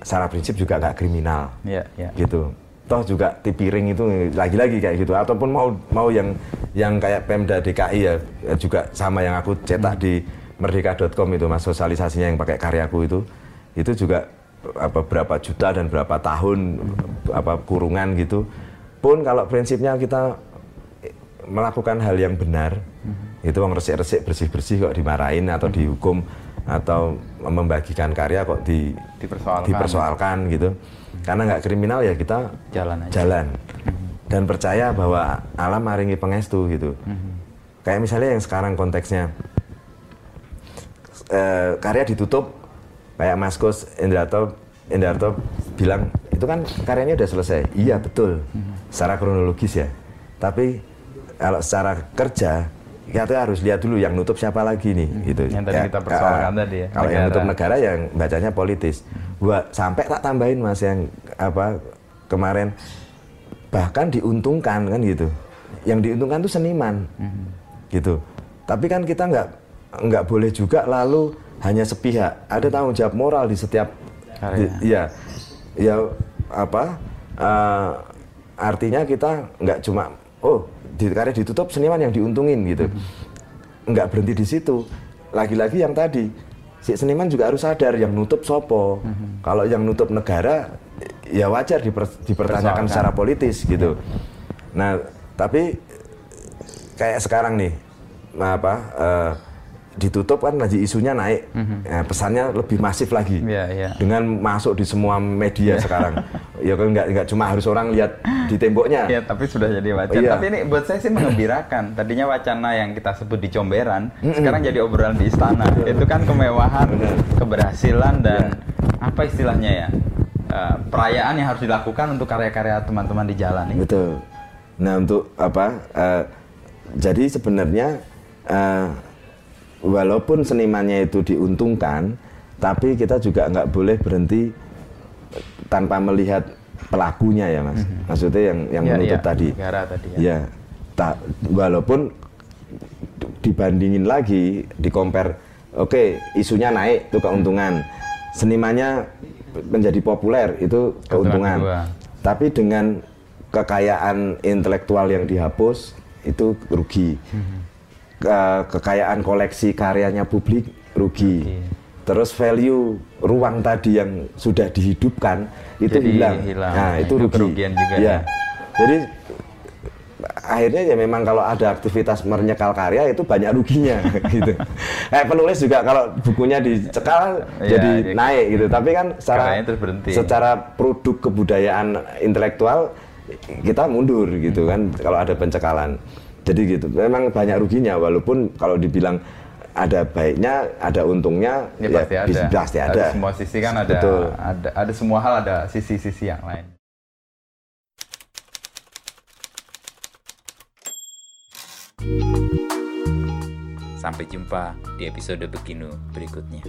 Secara prinsip juga nggak kriminal. Iya, iya. gitu. Toh juga tip piring itu lagi-lagi kayak gitu. Ataupun mau mau yang yang kayak Pemda DKI ya juga sama yang aku cetak di merdeka.com itu mas. Sosialisasinya yang pakai karyaku itu. Itu juga apa berapa juta dan berapa tahun apa kurungan gitu. Pun kalau prinsipnya kita melakukan hal yang benar itu orang resik-resik bersih-bersih kok dimarahin atau dihukum atau membagikan karya kok di Dipersoalkan. dipersoalkan gitu. Karena nggak kriminal ya kita Jalan aja. jalan. Dan percaya bahwa alam maringi pengestu gitu. Kayak misalnya yang sekarang konteksnya eh, karya ditutup kayak Mas Kus Indarto Indarto bilang itu kan karyanya udah selesai. Iya betul. Secara kronologis ya. Tapi kalau secara kerja kita harus lihat dulu yang nutup siapa lagi nih gitu. Yang tadi kita persoalkan tadi ya, kalau yang negara. nutup negara yang bacanya politis. Gua sampai tak tambahin mas yang apa kemarin. Bahkan diuntungkan kan gitu. Yang diuntungkan tuh seniman Mhm. gitu. Tapi kan kita nggak nggak boleh juga lalu hanya sepihak. Ada tanggung jawab moral di setiap di- iya ya apa eh, artinya kita nggak cuma oh karya ditutup seniman yang diuntungin gitu. Nggak berhenti di situ. Lagi-lagi yang tadi si seniman juga harus sadar yang nutup sopo. Kalau yang nutup negara ya wajar diper- dipertanyakan Persoalkan. secara politis gitu. Nah tapi kayak sekarang nih apa eh, ditutup kan lagi isunya naik Nah, pesannya lebih masif lagi Iya, iya. dengan masuk di semua media sekarang [LAUGHS] ya kan nggak nggak cuma harus orang lihat di temboknya Iya, tapi sudah jadi wacana. Iya. Tapi ini buat saya sih mengembirakan. Tadinya wacana yang kita sebut di comberan, sekarang jadi obrolan di istana. Itu kan kemewahan, keberhasilan dan Iya. apa istilahnya ya? eh, perayaan yang harus dilakukan untuk karya-karya teman-teman di jalan ini. Betul. Nah untuk apa? eh, jadi sebenarnya eh, walaupun senimannya itu diuntungkan, tapi kita juga nggak boleh berhenti tanpa melihat pelakunya ya mas. Maksudnya yang yang Iya, menutup iya, tadi. negara tadi ya. Ya. tak walaupun dibandingin lagi, di compare, oke isunya naik itu keuntungan, senimannya menjadi populer itu Keuntungan keuntungan. Tapi dengan kekayaan intelektual yang dihapus itu rugi. Ke- kekayaan koleksi karyanya publik rugi. Rugi. Terus value ruang tadi yang sudah dihidupkan itu Jadi hilang. hilang. Nah, itu, Itu rugi. kerugian juga Ya. ya. Jadi akhirnya ya memang kalau ada aktivitas menyekal karya itu banyak ruginya [LAUGHS] gitu. Kayak penulis juga kalau bukunya dicekal Iya, jadi dia- naik gitu. Tapi kan secara secara produk kebudayaan intelektual kita mundur gitu kan kalau ada pencekalan. Jadi gitu. Memang banyak ruginya walaupun kalau dibilang ada baiknya, ada untungnya, Ya, pasti ada. bis- pasti ada. semua sisi kan ada, Betul. ada ada semua hal ada sisi-sisi yang lain. Sampai jumpa di episode Beginu berikutnya.